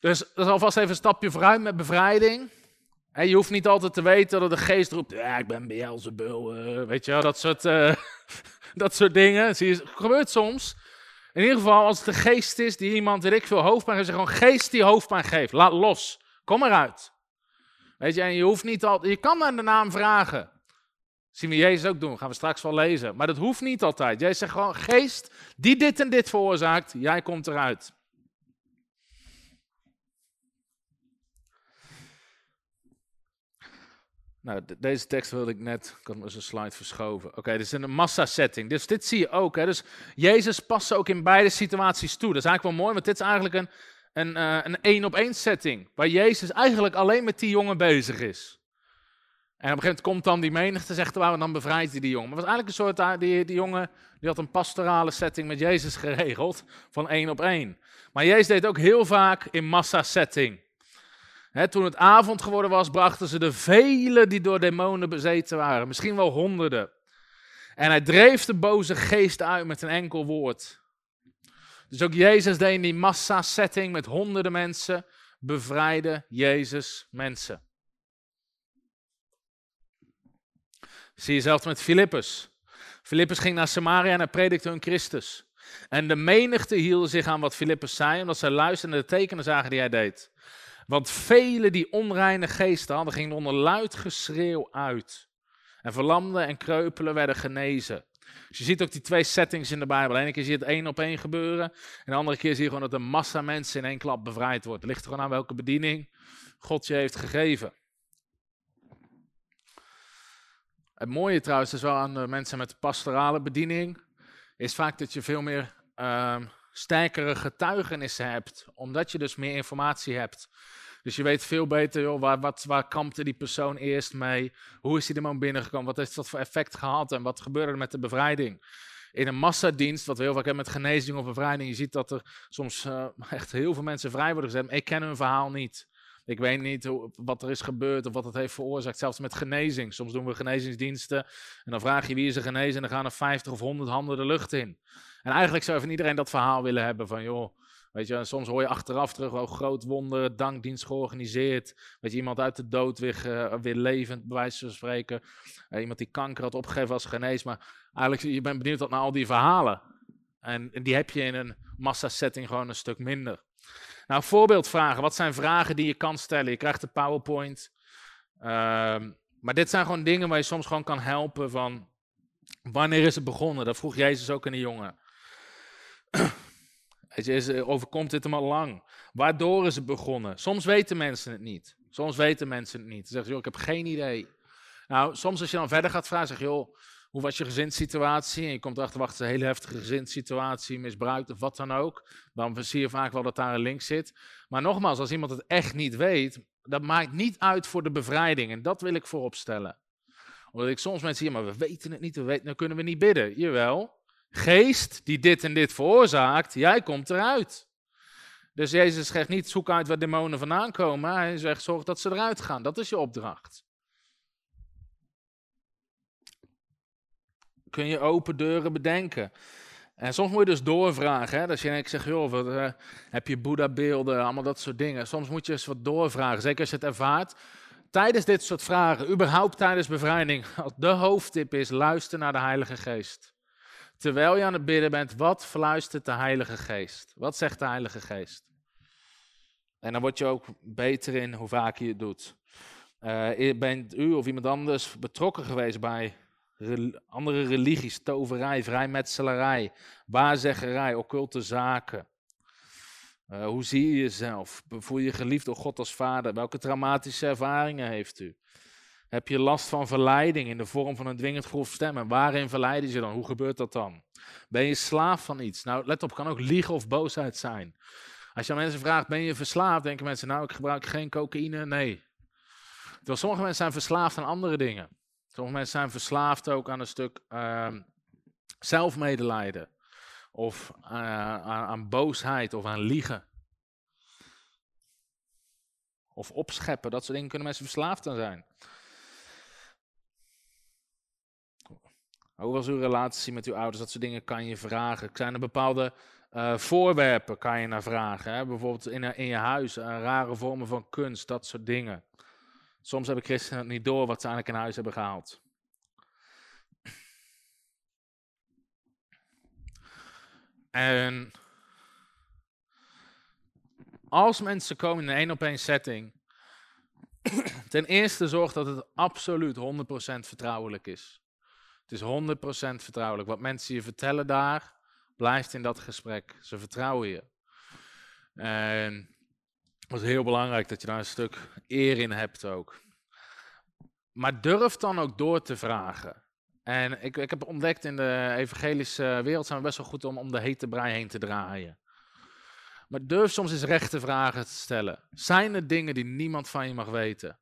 Dus dat is alvast even een stapje vooruit met bevrijding. je hoeft niet altijd te weten dat de geest roept, ja, ik ben Beelzebul, uh, weet je wel, dat soort, uh, dat soort dingen. Zie je, het gebeurt soms. In ieder geval, als het de geest is die iemand, weet ik veel, hoofdpijn geeft, gewoon geest die hoofdpijn geeft. Laat los. Kom eruit. Weet je, en je hoeft niet altijd, je kan naar de naam vragen zien we Jezus ook doen, gaan we straks wel lezen. Maar dat hoeft niet altijd. Jezus zegt gewoon, geest die dit en dit veroorzaakt, jij komt eruit. Nou, deze tekst wilde ik net, ik had me een slide verschoven. Oké, dit is een massa-setting. Dus dit zie je ook. Hè? Dus Jezus past ook in beide situaties toe. Dat is eigenlijk wel mooi, want dit is eigenlijk een een uh, een één-op-één setting. Waar Jezus eigenlijk alleen met die jongen bezig is. En op een gegeven moment komt dan die menigte, zegt waar, en dan bevrijdt hij die jongen. Maar het was eigenlijk een soort, ah, die, die jongen die had een pastorale setting met Jezus geregeld, van één op één. Maar Jezus deed ook heel vaak in massa-setting. toen het avond geworden was, brachten ze de velen die door demonen bezeten waren, misschien wel honderden. En hij dreef de boze geest uit met een enkel woord. Dus ook Jezus deed in die massa-setting met honderden mensen, bevrijdde Jezus mensen. Zie je zelfs met Filippus. Filippus ging naar Samaria en predikte hun Christus. En de menigte hielden zich aan wat Filippus zei, omdat zij luisterden naar de tekenen zagen die hij deed. Want velen die onreine geesten hadden, gingen onder luid geschreeuw uit. En verlamden en kreupelen werden genezen. Dus je ziet ook die twee settings in de Bijbel. Ene keer zie je het één op één gebeuren. En de andere keer zie je gewoon dat een massa mensen in één klap bevrijd wordt. Het ligt er gewoon aan welke bediening God je heeft gegeven. Het mooie trouwens is wel aan mensen met pastorale bediening, is vaak dat je veel meer uh, sterkere getuigenissen hebt, omdat je dus meer informatie hebt. Dus je weet veel beter, joh, waar, wat, waar kampte die persoon eerst mee? Hoe is hij er man binnengekomen? Wat heeft dat voor effect gehad? En wat gebeurde er met de bevrijding? In een massadienst, wat we heel vaak hebben met genezing of bevrijding, je ziet dat er soms uh, echt heel veel mensen vrij worden gezet. Maar ik ken hun verhaal niet. Ik weet niet wat er is gebeurd of wat het heeft veroorzaakt. Zelfs met genezing. Soms doen we genezingsdiensten en dan vraag je wie is er genezen en dan gaan er 50 of 100 handen de lucht in. En eigenlijk zou van iedereen dat verhaal willen hebben van joh, weet je, soms hoor je achteraf terug, oh groot wonder, dankdienst georganiseerd. Weet je, iemand uit de dood weer, weer levend, bij wijze van spreken. Uh, iemand die kanker had opgegeven als genees. Maar eigenlijk, je bent benieuwd naar al die verhalen. En, en die heb je in een massasetting gewoon een stuk minder. Nou, voorbeeldvragen. Wat zijn vragen die je kan stellen? Je krijgt de PowerPoint. Um, maar dit zijn gewoon dingen waar je soms gewoon kan helpen van... Wanneer is het begonnen? Dat vroeg Jezus ook aan de jongen. Weet je, overkomt dit hem al lang? Waardoor is het begonnen? Soms weten mensen het niet. Soms weten mensen het niet. Ze zeggen, joh, ik heb geen idee. Nou, soms als je dan verder gaat vragen, zeg je, joh, hoe was je gezinssituatie? En je komt erachter, wacht, een hele heftige gezinssituatie, misbruikt of wat dan ook. Dan zie je vaak wel dat daar een link zit. Maar nogmaals, als iemand het echt niet weet, dat maakt niet uit voor de bevrijding. En dat wil ik voorop stellen. Omdat ik soms mensen zie, maar we weten het niet, we weten, dan kunnen we niet bidden. Jawel, geest die dit en dit veroorzaakt, jij komt eruit. Dus Jezus zegt niet, zoek uit waar demonen vandaan komen. Hij zegt, zorg dat ze eruit gaan. Dat is je opdracht. Kun je open deuren bedenken. En soms moet je dus doorvragen. Hè? Dus je zegt, joh, wat, uh, heb je Boeddha-beelden, allemaal dat soort dingen. Soms moet je eens wat doorvragen, zeker als je het ervaart. Tijdens dit soort vragen, überhaupt tijdens bevrijding, de hoofdtip is, luister naar de Heilige Geest. Terwijl je aan het bidden bent, wat fluistert de Heilige Geest? Wat zegt de Heilige Geest? En dan word je ook beter in hoe vaak je het doet. Uh, bent u of iemand anders betrokken geweest bij andere religies, toverij, vrijmetselarij, waarzeggerij, occulte zaken. Uh, hoe zie je jezelf? Voel je geliefd door God als vader? Welke traumatische ervaringen heeft u? Heb je last van verleiding in de vorm van een dwingend grof stemmen? Waarin verleiden ze dan? Hoe gebeurt dat dan? Ben je slaaf van iets? Nou, let op, kan ook liegen of boosheid zijn. Als je mensen vraagt, ben je verslaafd? Denken mensen, nou, ik gebruik geen cocaïne. Nee. Terwijl sommige mensen zijn verslaafd aan andere dingen. Sommige mensen zijn verslaafd ook aan een stuk uh, zelfmedelijden. Of uh, aan, aan boosheid of aan liegen. Of opscheppen, dat soort dingen kunnen mensen verslaafd aan zijn. Hoe was uw relatie met uw ouders? Dat soort dingen kan je vragen. Zijn er bepaalde uh, voorwerpen kan je naar vragen? Hè? Bijvoorbeeld in, in je huis, uh, rare vormen van kunst, dat soort dingen. Soms hebben christenen het niet door wat ze eigenlijk in huis hebben gehaald. En als mensen komen in een één op één setting, ten eerste zorg dat het absoluut 100% vertrouwelijk is. Het is 100% vertrouwelijk. Wat mensen je vertellen daar, blijft in dat gesprek. Ze vertrouwen je. En het is heel belangrijk dat je daar een stuk eer in hebt ook. Maar durf dan ook door te vragen. En ik, ik heb ontdekt in de evangelische wereld zijn we best wel goed om om de hete brei heen te draaien. Maar durf soms eens rechte vragen te stellen. Zijn er dingen die niemand van je mag weten?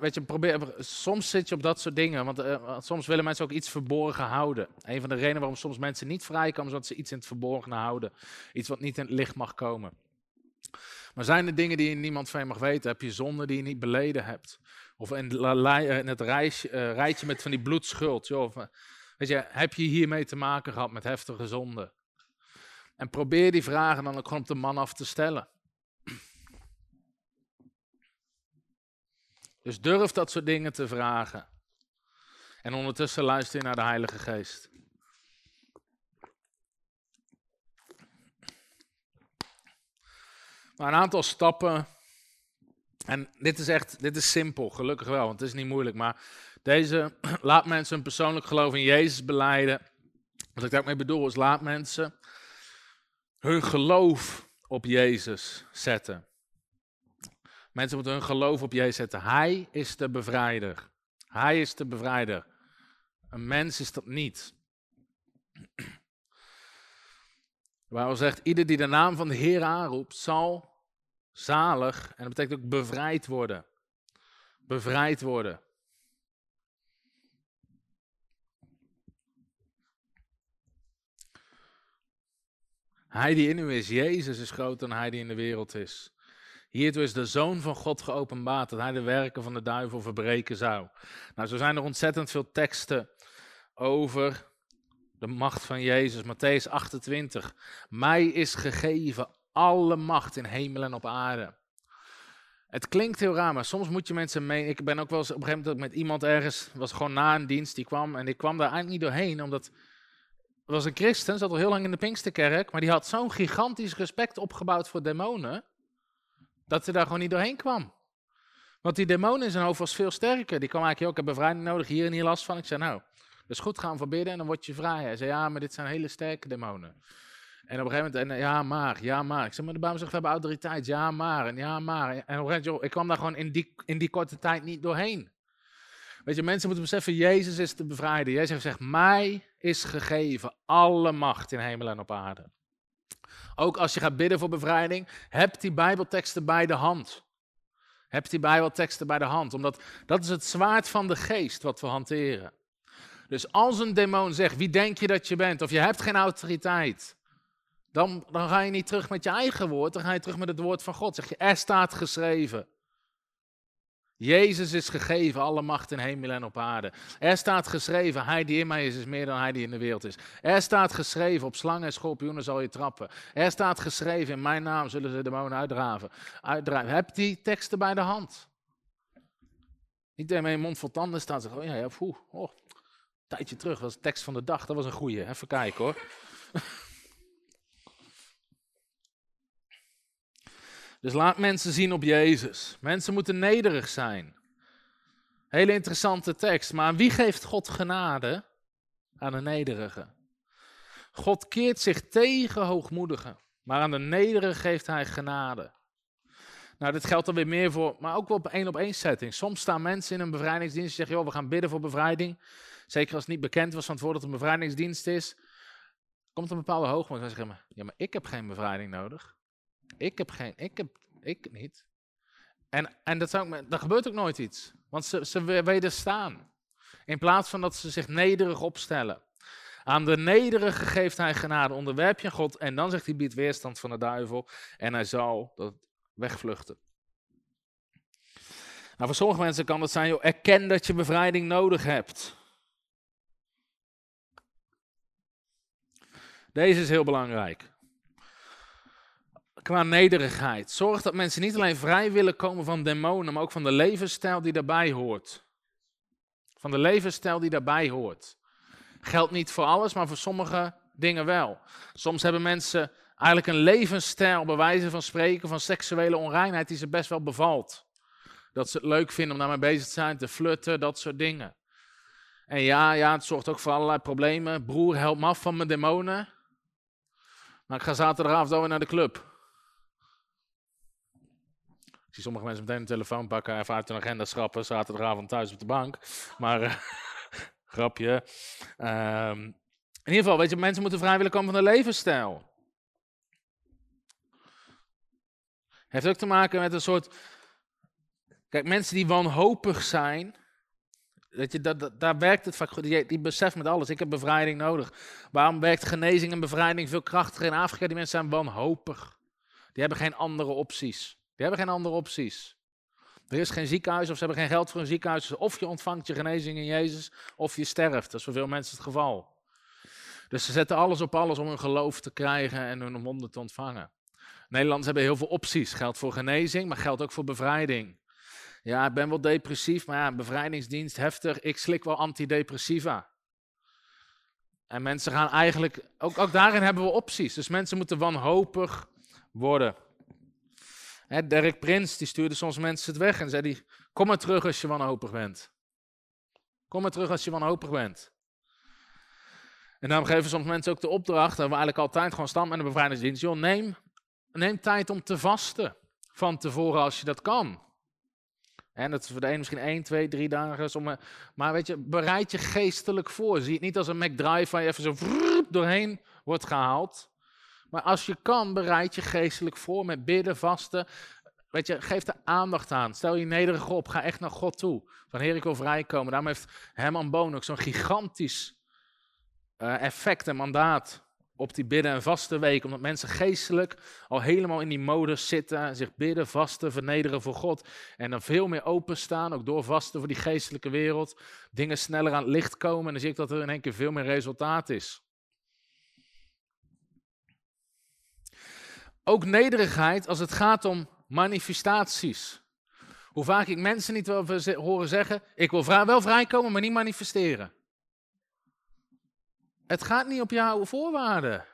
weet je, probeer, soms zit je op dat soort dingen, want uh, soms willen mensen ook iets verborgen houden. Een van de redenen waarom soms mensen niet vrijkomen, is dat ze iets in het verborgen houden. Iets wat niet in het licht mag komen. Maar zijn er dingen die niemand van je mag weten? Heb je zonden die je niet beleden hebt? Of in, het reisje, uh, rijtje met van die bloedschuld. Eh, weet je, heb je hiermee te maken gehad met heftige zonden? En probeer die vragen dan ook gewoon op de man af te stellen. Dus durf dat soort dingen te vragen. En ondertussen luister je naar de Heilige Geest. Maar een aantal stappen. En dit is echt, dit is simpel, gelukkig wel, want het is niet moeilijk. Maar deze, laat mensen een persoonlijk geloof in Jezus beleiden. Wat ik daarmee bedoel is, laat mensen hun geloof op Jezus zetten. Mensen moeten hun geloof op Jezus zetten. Hij is de bevrijder. Hij is de bevrijder. Een mens is dat niet. Waar zegt, ieder die de naam van de Heer aanroept, zal zalig, en dat betekent ook bevrijd worden. Bevrijd worden. Hij die in u is, Jezus is groter dan hij die in de wereld is. Hiertoe is de Zoon van God geopenbaard, dat hij de werken van de duivel verbreken zou. Nou, zo zijn er ontzettend veel teksten over de macht van Jezus. Matthäus 28. Mij is gegeven alle macht in hemel en op aarde. Het klinkt heel raar, maar soms moet je mensen mee. Ik ben ook wel eens op een gegeven moment met iemand ergens, was gewoon na een dienst, die kwam en ik kwam daar eigenlijk niet doorheen, omdat was een christen, zat al heel lang in de Pinksterkerk, maar die had zo'n gigantisch respect opgebouwd voor demonen, dat hij daar gewoon niet doorheen kwam. Want die demon in zijn hoofd was veel sterker. Die kwam eigenlijk, ook, ik heb bevrijding nodig, hier en hier last van. Ik zei, nou, dus goed, gaan verbidden en dan word je vrij. Hij zei, ja, maar dit zijn hele sterke demonen. En op een gegeven moment, en, ja maar, ja maar. Ik zeg, maar de Bijbel zegt, we hebben autoriteit, ja maar, en ja maar. En op een gegeven moment, ik kwam daar gewoon in die, in die korte tijd niet doorheen. Weet je, mensen moeten beseffen, Jezus is de bevrijder. Jezus zegt, mij is gegeven alle macht in hemel en op aarde. Ook als je gaat bidden voor bevrijding, heb die Bijbelteksten bij de hand. Heb die Bijbelteksten bij de hand, omdat dat is het zwaard van de geest wat we hanteren. Dus als een demon zegt, wie denk je dat je bent, of je hebt geen autoriteit, dan, dan ga je niet terug met je eigen woord, dan ga je terug met het woord van God. Zeg je, er staat geschreven. Jezus is gegeven, alle macht in hemel en op aarde. Er staat geschreven, hij die in mij is, is meer dan hij die in de wereld is. Er staat geschreven, op slangen en schorpioenen zal je trappen. Er staat geschreven, in mijn naam zullen ze de demonen uitdraven. uitdrijven. Heb die teksten bij de hand. Niet in mijn mond vol tanden staat, zeg, oh ja, ja, poeh, oh, tijdje terug, was de tekst van de dag, dat was een goeie. Even kijken hoor. Dus laat mensen zien op Jezus. Mensen moeten nederig zijn. Hele interessante tekst. Maar aan wie geeft God genade? Aan de nederige. God keert zich tegen hoogmoedigen. Maar aan de nederige geeft hij genade. Nou, dit geldt dan weer meer voor, maar ook wel op één op één setting. Soms staan mensen in een bevrijdingsdienst en zeggen, joh, we gaan bidden voor bevrijding. Zeker als het niet bekend was van het woord dat een bevrijdingsdienst is. Komt een bepaalde hoogmoed en zeggen, ja, maar ik heb geen bevrijding nodig. Ik heb geen, ik heb, ik niet. En, en dat, zou, dat gebeurt ook nooit iets. Want ze, ze wederstaan. In plaats van dat ze zich nederig opstellen. Aan de nederige geeft hij genade, onderwerp je God. En dan zegt hij, biedt weerstand van de duivel. En hij zal dat wegvluchten. Nou, voor sommige mensen kan het zijn, joh, erken dat je bevrijding nodig hebt. Deze is heel belangrijk qua nederigheid. Zorg dat mensen niet alleen vrij willen komen van demonen, maar ook van de levensstijl die daarbij hoort. Van de levensstijl die daarbij hoort. Geldt niet voor alles, maar voor sommige dingen wel. Soms hebben mensen eigenlijk een levensstijl, bij wijze van spreken, van seksuele onreinheid, die ze best wel bevalt. Dat ze het leuk vinden om daarmee bezig te zijn, te flutten, dat soort dingen. En ja, ja, het zorgt ook voor allerlei problemen. Broer, help me af van mijn demonen. Maar ik ga zaterdagavond alweer naar de club zie sommige mensen meteen een telefoon pakken, even uit hun agenda schrappen, zaterdagavond thuis op de bank. Maar, uh, grapje. Um, in ieder geval, weet je, mensen moeten vrij willen komen van de levensstijl. Heeft ook te maken met een soort. Kijk, mensen die wanhopig zijn. Weet je, dat, dat, daar werkt het vaak goed. Die, beseft met alles. Ik heb bevrijding nodig. Waarom werkt genezing en bevrijding veel krachtiger in Afrika? Die mensen zijn wanhopig. Die hebben geen andere opties. Die hebben geen andere opties. Er is geen ziekenhuis of ze hebben geen geld voor een ziekenhuis. Of je ontvangt je genezing in Jezus, of je sterft. Dat is voor veel mensen het geval. Dus ze zetten alles op alles om hun geloof te krijgen en hun wonden te ontvangen. Nederlanders hebben heel veel opties. Geldt voor genezing, maar geldt ook voor bevrijding. Ja, ik ben wel depressief, maar ja, bevrijdingsdienst heftig. Ik slik wel antidepressiva. En mensen gaan eigenlijk, ook, ook daarin hebben we opties. Dus mensen moeten wanhopig worden. Hè, Derek Prins die stuurde soms mensen het weg en zei die, kom maar terug als je wanhopig bent. Kom maar terug als je wanhopig bent. En daarom geven soms mensen ook de opdracht, dat we eigenlijk altijd gewoon staan met een bevrijdingsdienst. Joh, neem, neem tijd om te vasten van tevoren als je dat kan. En dat is voor de een misschien 1, 2, 3 dagen. Sommige, maar weet je, bereid je geestelijk voor. Zie het niet als een McDrive waar je even zo doorheen wordt gehaald. Maar als je kan, bereid je geestelijk voor met bidden, vasten. Weet je, geef er aandacht aan. Stel je nederig op. Ga echt naar God toe. Van Heer, ik wil vrijkomen. Daarom heeft Herman Boon ook zo'n gigantisch uh, effect en mandaat op die bidden- en vaste week. Omdat mensen geestelijk al helemaal in die modus zitten. Zich bidden, vasten, vernederen voor God. En dan veel meer openstaan, ook door vasten voor die geestelijke wereld. Dingen sneller aan het licht komen. En dan zie ik dat er in één keer veel meer resultaat is. Ook nederigheid als het gaat om manifestaties. Hoe vaak ik mensen niet wel horen zeggen: Ik wil wel vrijkomen, maar niet manifesteren. Het gaat niet op jouw voorwaarden.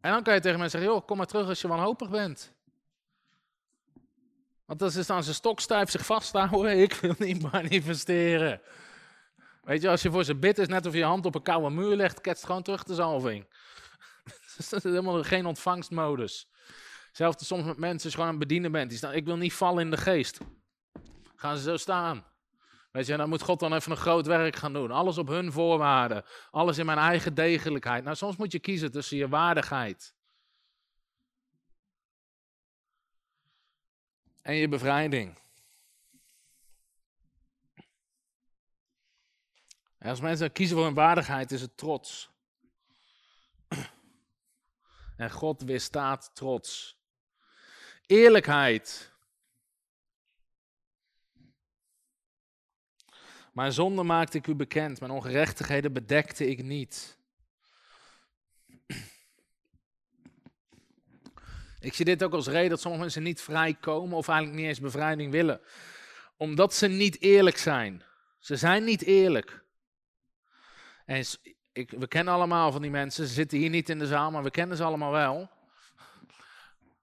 En dan kan je tegen mensen zeggen: joh, kom maar terug als je wanhopig bent. Want dat is dan zijn stokstijf zich vasthouden. Ik wil niet manifesteren. Weet je, als je voor ze bidt, is net of je hand op een koude muur legt, ketst gewoon terug de zalving. dat is helemaal geen ontvangstmodus. Zelfs soms met mensen, gewoon aan het bedienen bent, die staan, ik wil niet vallen in de geest. Gaan ze zo staan. Weet je, dan moet God dan even een groot werk gaan doen. Alles op hun voorwaarden. Alles in mijn eigen degelijkheid. Nou, soms moet je kiezen tussen je waardigheid. En je bevrijding. Als mensen kiezen voor hun waardigheid, is het trots. En God weerstaat trots. Eerlijkheid. Mijn zonde maakte ik u bekend, mijn ongerechtigheden bedekte ik niet. Ik zie dit ook als reden dat sommige mensen niet vrijkomen of eigenlijk niet eens bevrijding willen. Omdat ze niet eerlijk zijn. Ze zijn niet eerlijk. En ik, we kennen allemaal van die mensen, ze zitten hier niet in de zaal, maar we kennen ze allemaal wel.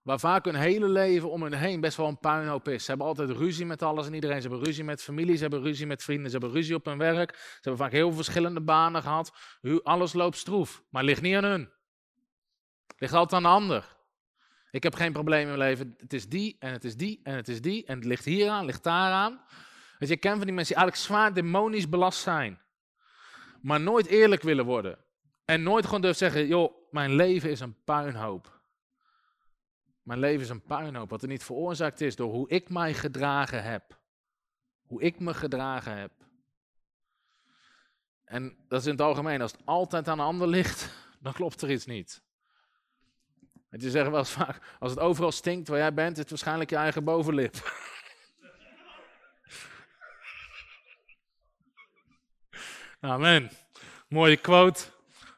Waar vaak hun hele leven om hun heen best wel een puinhoop is. Ze hebben altijd ruzie met alles en iedereen. Ze hebben ruzie met familie, ze hebben ruzie met vrienden, ze hebben ruzie op hun werk. Ze hebben vaak heel verschillende banen gehad. Alles loopt stroef, maar het ligt niet aan hun. Het ligt altijd aan de ander. Ik heb geen probleem in mijn leven. Het is die en het is die en het is die. En het ligt hier aan, ligt daar aan. Dus je kent van die mensen die eigenlijk zwaar demonisch belast zijn. Maar nooit eerlijk willen worden. En nooit gewoon durven zeggen, joh, mijn leven is een puinhoop. Mijn leven is een puinhoop, wat er niet veroorzaakt is door hoe ik mij gedragen heb. Hoe ik me gedragen heb. En dat is in het algemeen, als het altijd aan een ander ligt, dan klopt er iets niet. En je zeggen wel eens vaak, als het overal stinkt waar jij bent, is het waarschijnlijk je eigen bovenlip. Amen. Mooie quote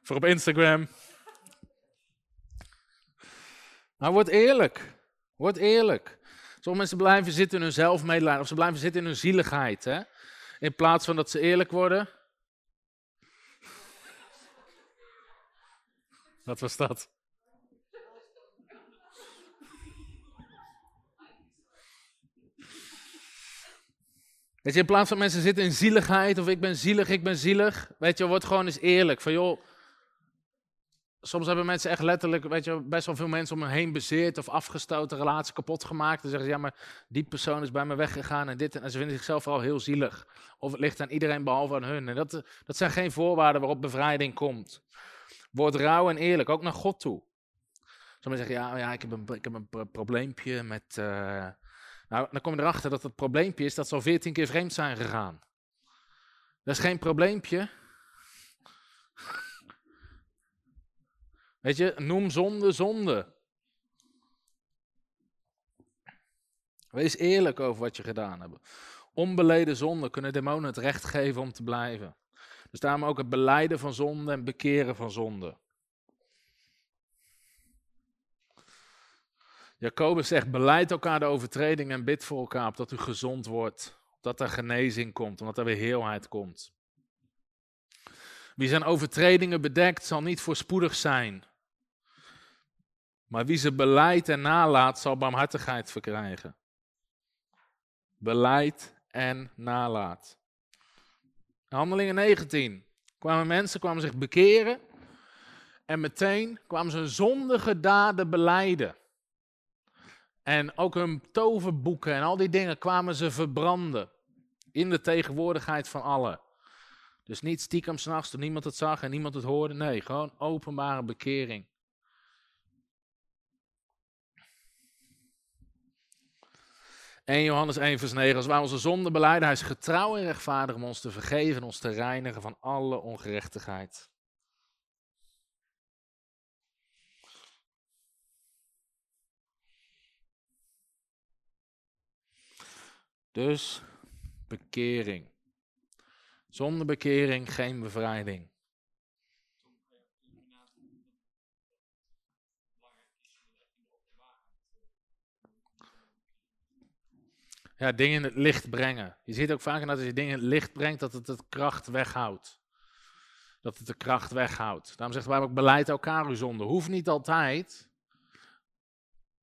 voor op Instagram. Maar word eerlijk. Word eerlijk. Sommige mensen blijven zitten in hun zelfmedelijden of ze blijven zitten in hun zieligheid. Hè? In plaats van dat ze eerlijk worden. Wat was dat? Weet je, in plaats van mensen zitten in zieligheid of ik ben zielig, ik ben zielig. Weet je, word gewoon eens eerlijk. Van joh, soms hebben mensen echt letterlijk, weet je, best wel veel mensen om me heen bezeerd of afgestoten, relatie kapot gemaakt. Dan zeggen ze, ja, maar die persoon is bij me weggegaan en dit. En ze vinden zichzelf vooral heel zielig. Of het ligt aan iedereen behalve aan hun. En dat, dat zijn geen voorwaarden waarop bevrijding komt. Word rauw en eerlijk, ook naar God toe. Sommigen zeggen, ja, ja ik, heb een, ik heb een probleempje met... Uh... Nou, dan kom je erachter dat het probleempje is dat ze al veertien keer vreemd zijn gegaan. Dat is geen probleempje. Weet je, noem zonde zonde. Wees eerlijk over wat je gedaan hebt. Onbeleden zonde kunnen demonen het recht geven om te blijven. Dus daarom ook het beleiden van zonde en bekeren van zonde. Jacobus zegt, beleid elkaar de overtreding en bid voor elkaar, opdat u gezond wordt, opdat er genezing komt, omdat er weer heelheid komt. Wie zijn overtredingen bedekt, zal niet voorspoedig zijn, Maar wie ze beleid en nalaat, zal barmhartigheid verkrijgen. Beleid en nalaat. Handelingen 19. Kwamen mensen, kwamen zich bekeren. En meteen kwamen ze zondige daden beleiden. En ook hun toverboeken en al die dingen kwamen ze verbranden. In de tegenwoordigheid van allen. Dus niet stiekem s'nachts toen niemand het zag en niemand het hoorde. Nee, gewoon openbare bekering. En Johannes 1 vers 9, als wij onze zonde beleiden, hij is getrouw en rechtvaardig om ons te vergeven en ons te reinigen van alle ongerechtigheid. Dus bekering. Zonder bekering geen bevrijding. Ja, dingen in het licht brengen. Je ziet ook vaak dat als je dingen in het licht brengt, dat het de kracht weghoudt. Dat het de kracht weghoudt. Daarom zegt wij ook beleid elkaar uw zonde. Hoeft niet altijd.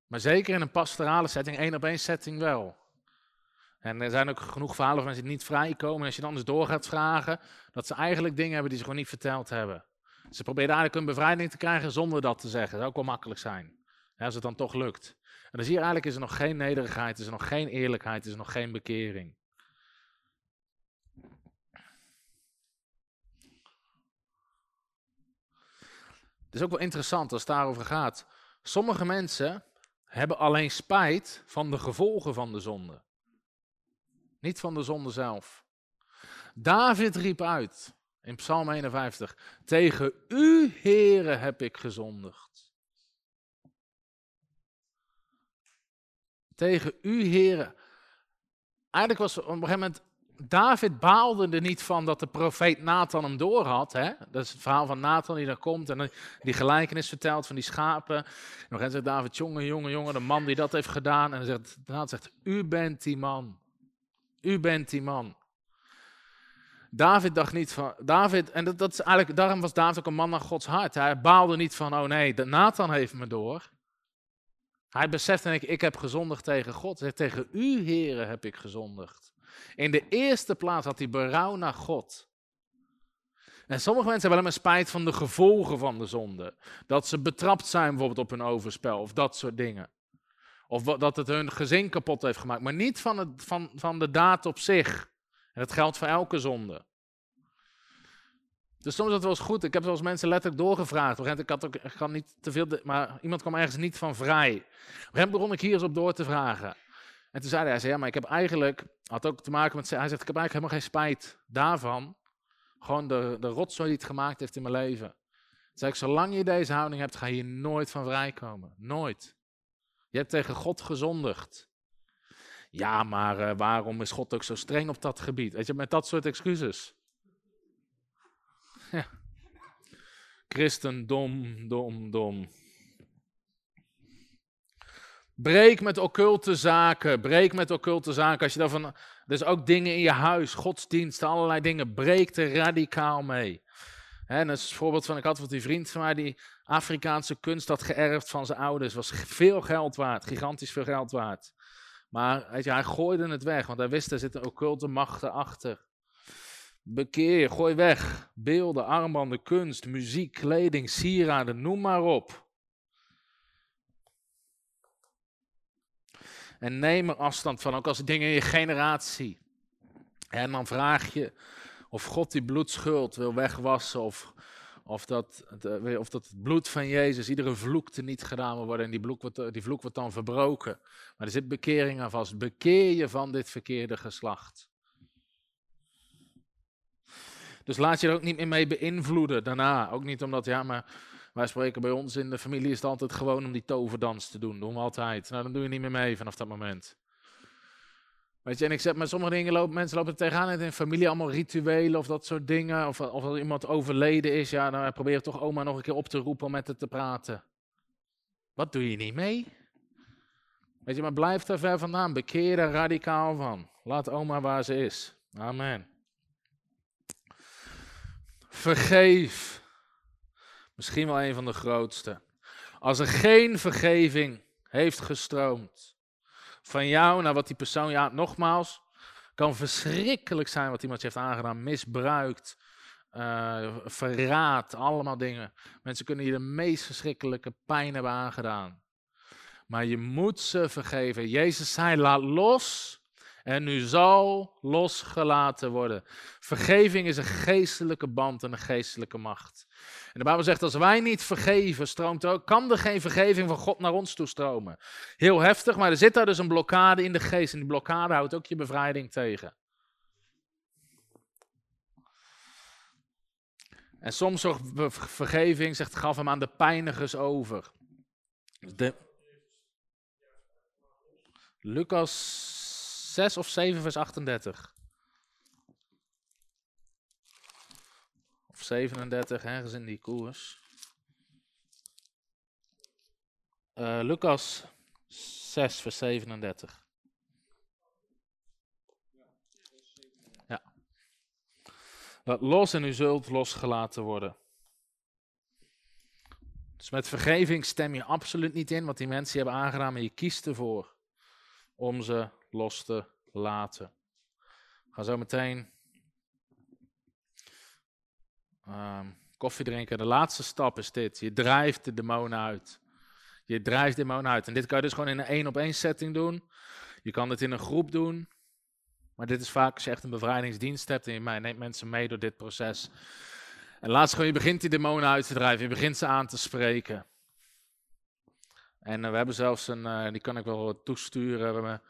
Maar zeker in een pastorale setting, één op één setting wel. En er zijn ook genoeg verhalen van mensen die niet vrijkomen. En als je dan dus door gaat vragen, dat ze eigenlijk dingen hebben die ze gewoon niet verteld hebben. Ze proberen eigenlijk een bevrijding te krijgen zonder dat te zeggen. Dat zou ook wel makkelijk zijn. als het dan toch lukt. En dan zie je eigenlijk is er nog geen nederigheid, is er nog geen eerlijkheid, is er nog geen bekering. Het is ook wel interessant als het daarover gaat. Sommige mensen hebben alleen spijt van de gevolgen van de zonde. Niet van de zonde zelf. David riep uit in Psalm 51: Tegen u, Heere, heb ik gezondigd. Tegen u, Heere. Eigenlijk was op een gegeven moment. David baalde er niet van dat de profeet Nathan hem door had. Dat is het verhaal van Nathan die daar komt en die gelijkenis vertelt van die schapen. En eens zegt David, jongen, jongen, jongen, de man die dat heeft gedaan. En dan zegt, Nathan zegt, u bent die man. U bent die man. David dacht niet van. David, en dat, dat is eigenlijk, daarom was David ook een man naar Gods hart. Hij baalde niet van, oh nee, Nathan heeft me door. Hij besefte, ik, ik heb gezondigd tegen God. Hij zegt, tegen u, heren, heb ik gezondigd. In de eerste plaats had hij berouw naar God. En sommige mensen hebben alleen spijt van de gevolgen van de zonde. Dat ze betrapt zijn bijvoorbeeld op hun overspel of dat soort dingen. Of dat het hun gezin kapot heeft gemaakt. Maar niet van, het, van, van de daad op zich. En dat geldt voor elke zonde. Dus soms is het wel eens goed. Ik heb zoals mensen letterlijk doorgevraagd. Ik had ook ik kan niet te veel, maar iemand kwam ergens niet van vrij. Gegeven begon ik hier eens op door te vragen. En toen zei hij, hij ja, maar ik heb eigenlijk, had ook te maken met, hij zegt, ik heb eigenlijk helemaal geen spijt daarvan. Gewoon de, de rotzooi die het gemaakt heeft in mijn leven. Toen zei ik, zolang je deze houding hebt, ga je hier nooit van vrijkomen. Nooit. Je hebt tegen God gezondigd. Ja, maar uh, waarom is God ook zo streng op dat gebied? Weet je, met dat soort excuses. Ja. Christendom, dom, dom. Breek met occulte zaken. Breek met occulte zaken. Als je daarvan. Is ook dingen in je huis, godsdiensten, allerlei dingen. Breek er radicaal mee. En dat is voorbeeld van, ik had wat die vriend van mij die Afrikaanse kunst had geërfd van zijn ouders. Was veel geld waard, gigantisch veel geld waard. Maar weet je, hij gooide het weg, want hij wist er zitten occulte machten achter. Bekeer, gooi weg. Beelden, armbanden, kunst, muziek, kleding, sieraden, noem maar op. En neem er afstand van, ook als dingen in je generatie. En dan vraag je, of God die bloedschuld wil wegwassen, of, of, dat, eh, of dat het bloed van Jezus, iedere vloek te niet gedaan wil worden en die vloek, wordt, die vloek wordt dan verbroken. Maar er zit bekering aan vast. Bekeer je van dit verkeerde geslacht. Dus laat je er ook niet meer mee beïnvloeden daarna. Ook niet omdat, ja, maar wij spreken bij ons in de familie is het altijd gewoon om die toverdans te doen. Doen we altijd. Nou, dan doe je niet meer mee vanaf dat moment. Weet je, en ik zeg, maar sommige dingen lopen, mensen lopen er tegenaan in familie, allemaal rituelen of dat soort dingen. Of, of als iemand overleden is, ja, dan probeer je toch oma nog een keer op te roepen om met het te praten. Wat doe je niet mee? Weet je, maar blijf daar ver vandaan. Bekeer er radicaal van. Laat oma waar ze is. Amen. Vergeef. Misschien wel een van de grootste. Als er geen vergeving heeft gestroomd van jou naar wat die persoon, ja, nogmaals, kan verschrikkelijk zijn wat iemand je heeft aangedaan, misbruikt, uh, verraad, allemaal dingen. Mensen kunnen je de meest verschrikkelijke pijn hebben aangedaan. Maar je moet ze vergeven. Jezus zei, laat los en nu zal losgelaten worden. Vergeving is een geestelijke band en een geestelijke macht. En de Bijbel zegt, als wij niet vergeven, stroomt ook, kan er geen vergeving van God naar ons toe stromen. Heel heftig, maar er zit daar dus een blokkade in de geest. En die blokkade houdt ook je bevrijding tegen. En soms zorgt vergeving, zegt, gaf hem aan de pijnigers over. Lucas 6 of 7, vers 38. Of 37, ergens in die koers. Uh, Lucas 6, vers 37. Ja. Laat los en u zult losgelaten worden. Dus met vergeving stem je absoluut niet in wat die mensen hebben aangedaan, maar je kiest ervoor om ze los te laten. Gaan zo meteen um, koffie drinken. De laatste stap is dit. Je drijft de demonen uit. Je drijft de demonen uit. En dit kan je dus gewoon in een één op één setting doen. Je kan het in een groep doen. Maar dit is vaak als je echt een bevrijdingsdienst hebt en je neemt mensen mee door dit proces. En laatst gewoon, je begint die demonen uit te drijven. Je begint ze aan te spreken. En uh, we hebben zelfs een, uh, die kan ik wel toesturen.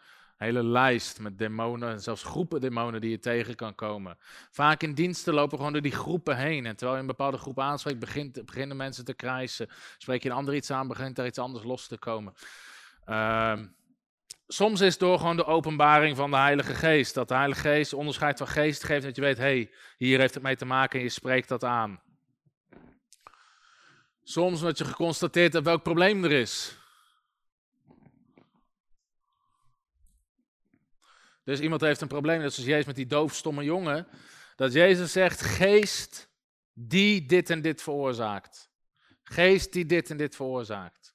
Hele lijst met demonen, en zelfs groepen demonen die je tegen kan komen. Vaak in diensten lopen gewoon door die groepen heen. En terwijl je een bepaalde groep aanspreekt, begint, beginnen mensen te krijsen. Spreek je een ander iets aan, begint er iets anders los te komen. Uh, soms is het door gewoon de openbaring van de Heilige Geest. Dat de Heilige Geest onderscheid van geest geeft. Dat je weet, hé, hey, hier heeft het mee te maken en je spreekt dat aan. Soms wordt je geconstateerd dat welk probleem er is. Dus iemand heeft een probleem, net zoals Jezus met die doofstomme jongen. Dat Jezus zegt, geest die dit en dit veroorzaakt. Geest die dit en dit veroorzaakt.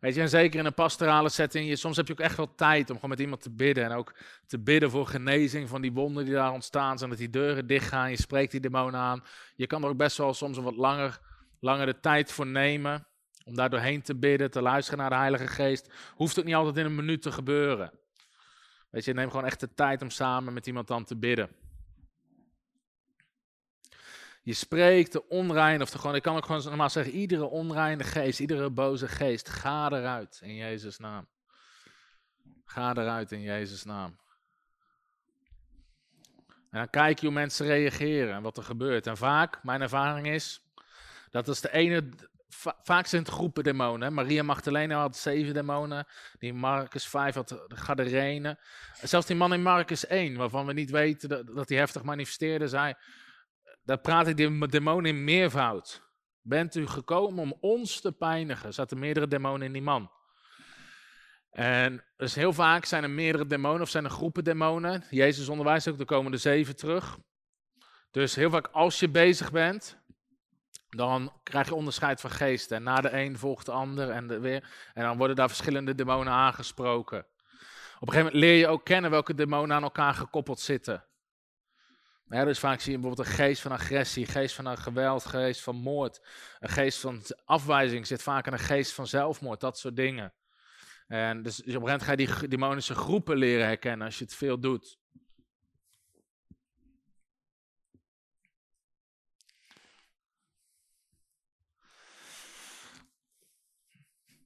Weet je, en zeker in een pastorale setting, soms heb je ook echt wel tijd om gewoon met iemand te bidden. En ook te bidden voor genezing van die wonden die daar ontstaan zijn. Dat die deuren dicht gaan, je spreekt die demonen aan. Je kan er ook best wel soms een wat langer, langer de tijd voor nemen. Om daar doorheen te bidden, te luisteren naar de Heilige Geest. Hoeft ook niet altijd in een minuut te gebeuren. Weet je, neem gewoon echt de tijd om samen met iemand dan te bidden. Je spreekt de onreine, of de gewoon, ik kan ook gewoon normaal zeggen, iedere onreine geest, iedere boze geest, ga eruit in Jezus' naam. Ga eruit in Jezus' naam. En dan kijk je hoe mensen reageren en wat er gebeurt. En vaak, mijn ervaring is, dat is de ene vaak zijn het groepen demonen. Maria Magdalena had zeven demonen. Die Marcus 5 had de Gadarene. Zelfs die man in Marcus 1, waarvan we niet weten dat, hij heftig manifesteerde, zei... Daar praat die demonen in meervoud. Bent u gekomen om ons te pijnigen? Zaten meerdere demonen in die man. En dus heel vaak zijn er meerdere demonen of zijn er groepen demonen. Jezus onderwijst ook, er komen er zeven terug. Dus heel vaak als je bezig bent, dan krijg je onderscheid van geesten. En na de een volgt de ander en, de weer, en dan worden daar verschillende demonen aangesproken. Op een gegeven moment leer je ook kennen welke demonen aan elkaar gekoppeld zitten. Ja, dus vaak zie je bijvoorbeeld een geest van agressie, geest van geweld, geest van moord. Een geest van afwijzing zit vaak een geest van zelfmoord, dat soort dingen. En dus op een gegeven moment ga je die demonische groepen leren herkennen als je het veel doet.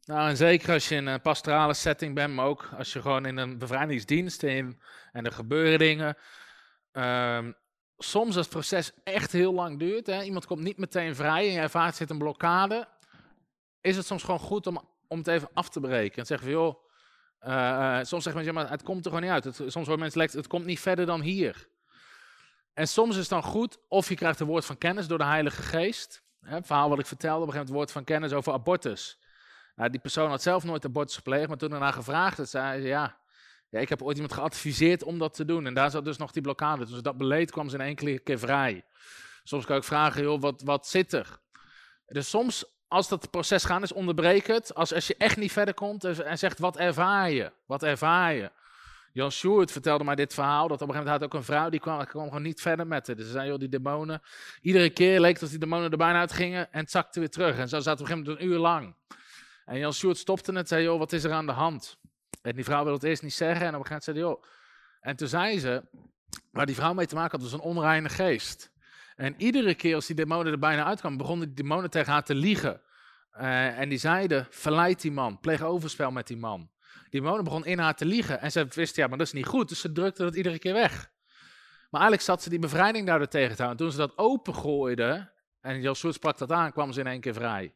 Nou, en zeker als je in een pastorale setting bent, maar ook als je gewoon in een bevrijdingsdienst in, en er gebeuren dingen. Ehm, soms als het proces echt heel lang duurt, hè, iemand komt niet meteen vrij en je ervaart zit een blokkade, is het soms gewoon goed om, om het even af te breken. En zeggen van joh, uh, soms zeggen mensen, maar het komt er gewoon niet uit. Het, soms worden mensen het komt niet verder dan hier. En soms is het dan goed, of je krijgt een woord van kennis door de Heilige Geest. Hè, het verhaal wat ik vertelde, op een gegeven moment woord van kennis over abortus. Nou, die persoon had zelf nooit abortus gepleegd, maar toen ernaar gevraagd werd, zei ze ja, ja, ik heb ooit iemand geadviseerd om dat te doen. En daar zat dus nog die blokkade. Dus dat beleed kwam ze in één keer vrij. Soms kan ik vragen, joh, wat, wat zit er? Dus soms, als dat proces gaan is, onderbreek het. Als, als je echt niet verder komt en, zegt, wat ervaar je? Wat ervaar je? Jan Sjoerd vertelde mij dit verhaal, dat op een gegeven moment had ook een vrouw, die kwam, gewoon niet verder met het. Dus ze zei, joh, die demonen, iedere keer leek het alsof die demonen er bijna uit gingen en zakte weer terug. En zo zaten we op een gegeven moment een uur lang. En Jan Sjoerd stopte het en zei, joh, wat is er aan de hand? En die vrouw wilde het eerst niet zeggen en op een gegeven moment zei joh. En toen zei ze, waar die vrouw mee te maken had, was een onreine geest. En iedere keer als die demonen er bijna uitkwamen, begonnen die demonen tegen haar te liegen. Uh, en die zeiden, verleid die man, pleeg overspel met die man. Die demonen begon in haar te liegen. En ze wist, ja, maar dat is niet goed. Dus ze drukte dat iedere keer weg. Maar eigenlijk zat ze die bevrijding daar tegen te houden. En toen ze dat opengooide, en Joshua sprak dat aan, kwam ze in één keer vrij.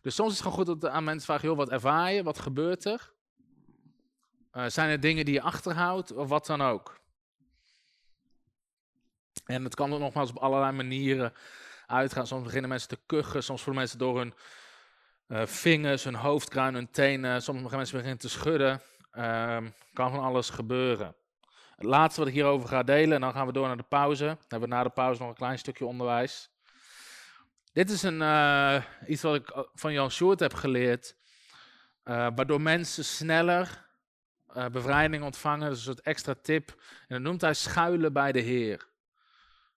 Dus soms is het gewoon goed dat aan mensen vragen, joh, wat ervaar je? Wat gebeurt er? Uh, zijn er dingen die je achterhoudt? Of wat dan ook? En het kan er nogmaals op allerlei manieren uitgaan. Soms beginnen mensen te kuchen, soms voelen mensen door hun uh, vingers, hun hoofdkruin, hun tenen. Sommige mensen beginnen te schudden. Uh, kan van alles gebeuren. Het laatste wat ik hierover ga delen, en dan gaan we door naar de pauze. Dan hebben we na de pauze nog een klein stukje onderwijs. Dit is een, uh, iets wat ik van Jan Sjoerd heb geleerd, uh, waardoor mensen sneller bevrijding ontvangen. Dat is een soort extra tip. En dat noemt hij schuilen bij de Heer.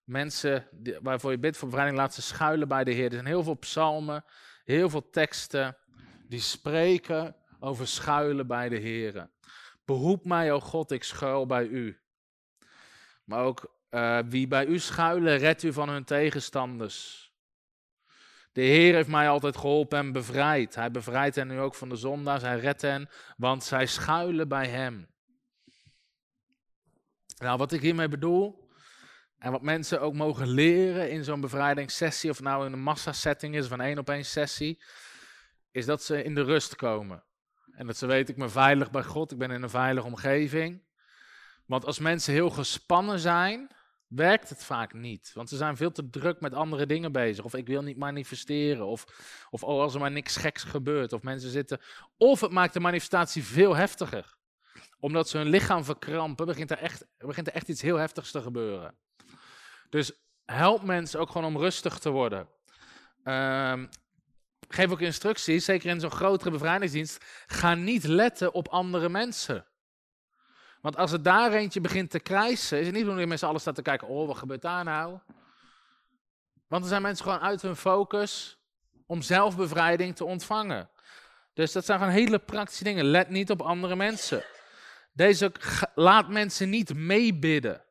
Mensen waarvoor je bidt voor bevrijding, laat ze schuilen bij de Heer. Er zijn heel veel psalmen, heel veel teksten die spreken over schuilen bij de Heer. Behoed mij, o God, ik schuil bij u. Maar ook wie bij u schuilen, redt u van hun tegenstanders. De Heer heeft mij altijd geholpen en bevrijd. Hij bevrijdt hen nu ook van de zondaars. Hij redt hen, want zij schuilen bij hem. Nou, wat ik hiermee bedoel, en wat mensen ook mogen leren in zo'n bevrijdingssessie, of nou in een massasetting is een één op één sessie, is dat ze in de rust komen. En dat ze weten, ik ben veilig bij God, ik ben in een veilige omgeving. Want als mensen heel gespannen zijn, werkt het vaak niet. Want ze zijn veel te druk met andere dingen bezig. Of ik wil niet manifesteren. Of, of oh, als er maar niks geks gebeurt. Of mensen zitten. Of het maakt de manifestatie veel heftiger. Omdat ze hun lichaam verkrampen, begint er echt, begint er echt iets heel heftigs te gebeuren. Dus help mensen ook gewoon om rustig te worden. Um, geef ook instructies, zeker in zo'n grotere bevrijdingsdienst. Ga niet letten op andere mensen. Want als het daar eentje begint te krijsen, is het niet omdat mensen alles staan te kijken, oh, wat gebeurt daar nou? Want er zijn mensen gewoon uit hun focus om zelfbevrijding te ontvangen. Dus dat zijn gewoon hele praktische dingen. Let niet op andere mensen. Deze laat mensen niet meebidden.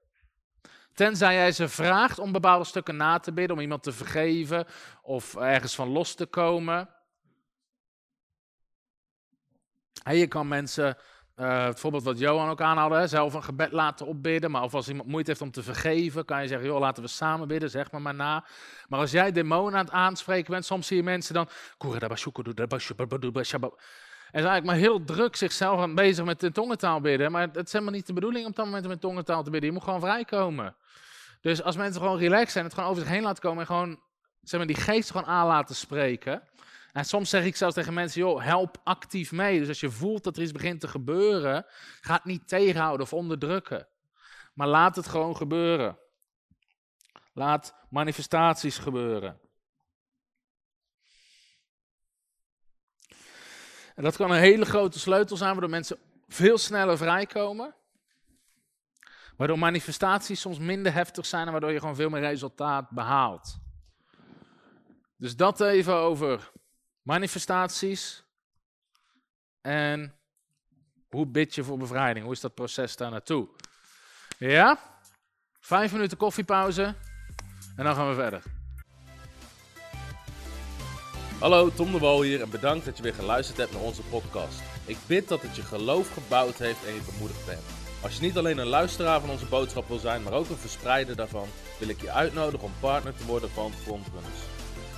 Tenzij jij ze vraagt om bepaalde stukken na te bidden, om iemand te vergeven of ergens van los te komen. En je kan mensen uh, het voorbeeld wat Johan ook aanhaalde, zelf een gebed laten opbidden. Maar of als iemand moeite heeft om te vergeven, kan je zeggen, joh, laten we samen bidden, zeg maar maar na. Maar als jij demonen aan het aanspreken bent, soms zie je mensen dan... En is eigenlijk maar heel druk zichzelf aan bezig met de tongentaal bidden. Maar het is helemaal niet de bedoeling om op dat moment met tongentaal te bidden. Je moet gewoon vrijkomen. Dus als mensen gewoon relaxed zijn, het gewoon over zich heen laten komen en gewoon zeg maar, die geest gewoon aan laten spreken. En soms zeg ik zelfs tegen mensen, joh, help actief mee. Dus als je voelt dat er iets begint te gebeuren, ga het niet tegenhouden of onderdrukken. Maar laat het gewoon gebeuren. Laat manifestaties gebeuren. En dat kan een hele grote sleutel zijn, waardoor mensen veel sneller vrijkomen. Waardoor manifestaties soms minder heftig zijn en waardoor je gewoon veel meer resultaat behaalt. Dus dat even over manifestaties. En hoe bid je voor bevrijding? Hoe is dat proces daar naartoe? Ja? Vijf minuten koffiepauze. En dan gaan we verder. Hallo, Tom de Wol hier en bedankt dat je weer geluisterd hebt naar onze podcast. Ik bid dat het je geloof gebouwd heeft en je bemoedigd bent. Als je niet alleen een luisteraar van onze boodschap wil zijn, maar ook een verspreider daarvan, wil ik je uitnodigen om partner te worden van Frontrunners.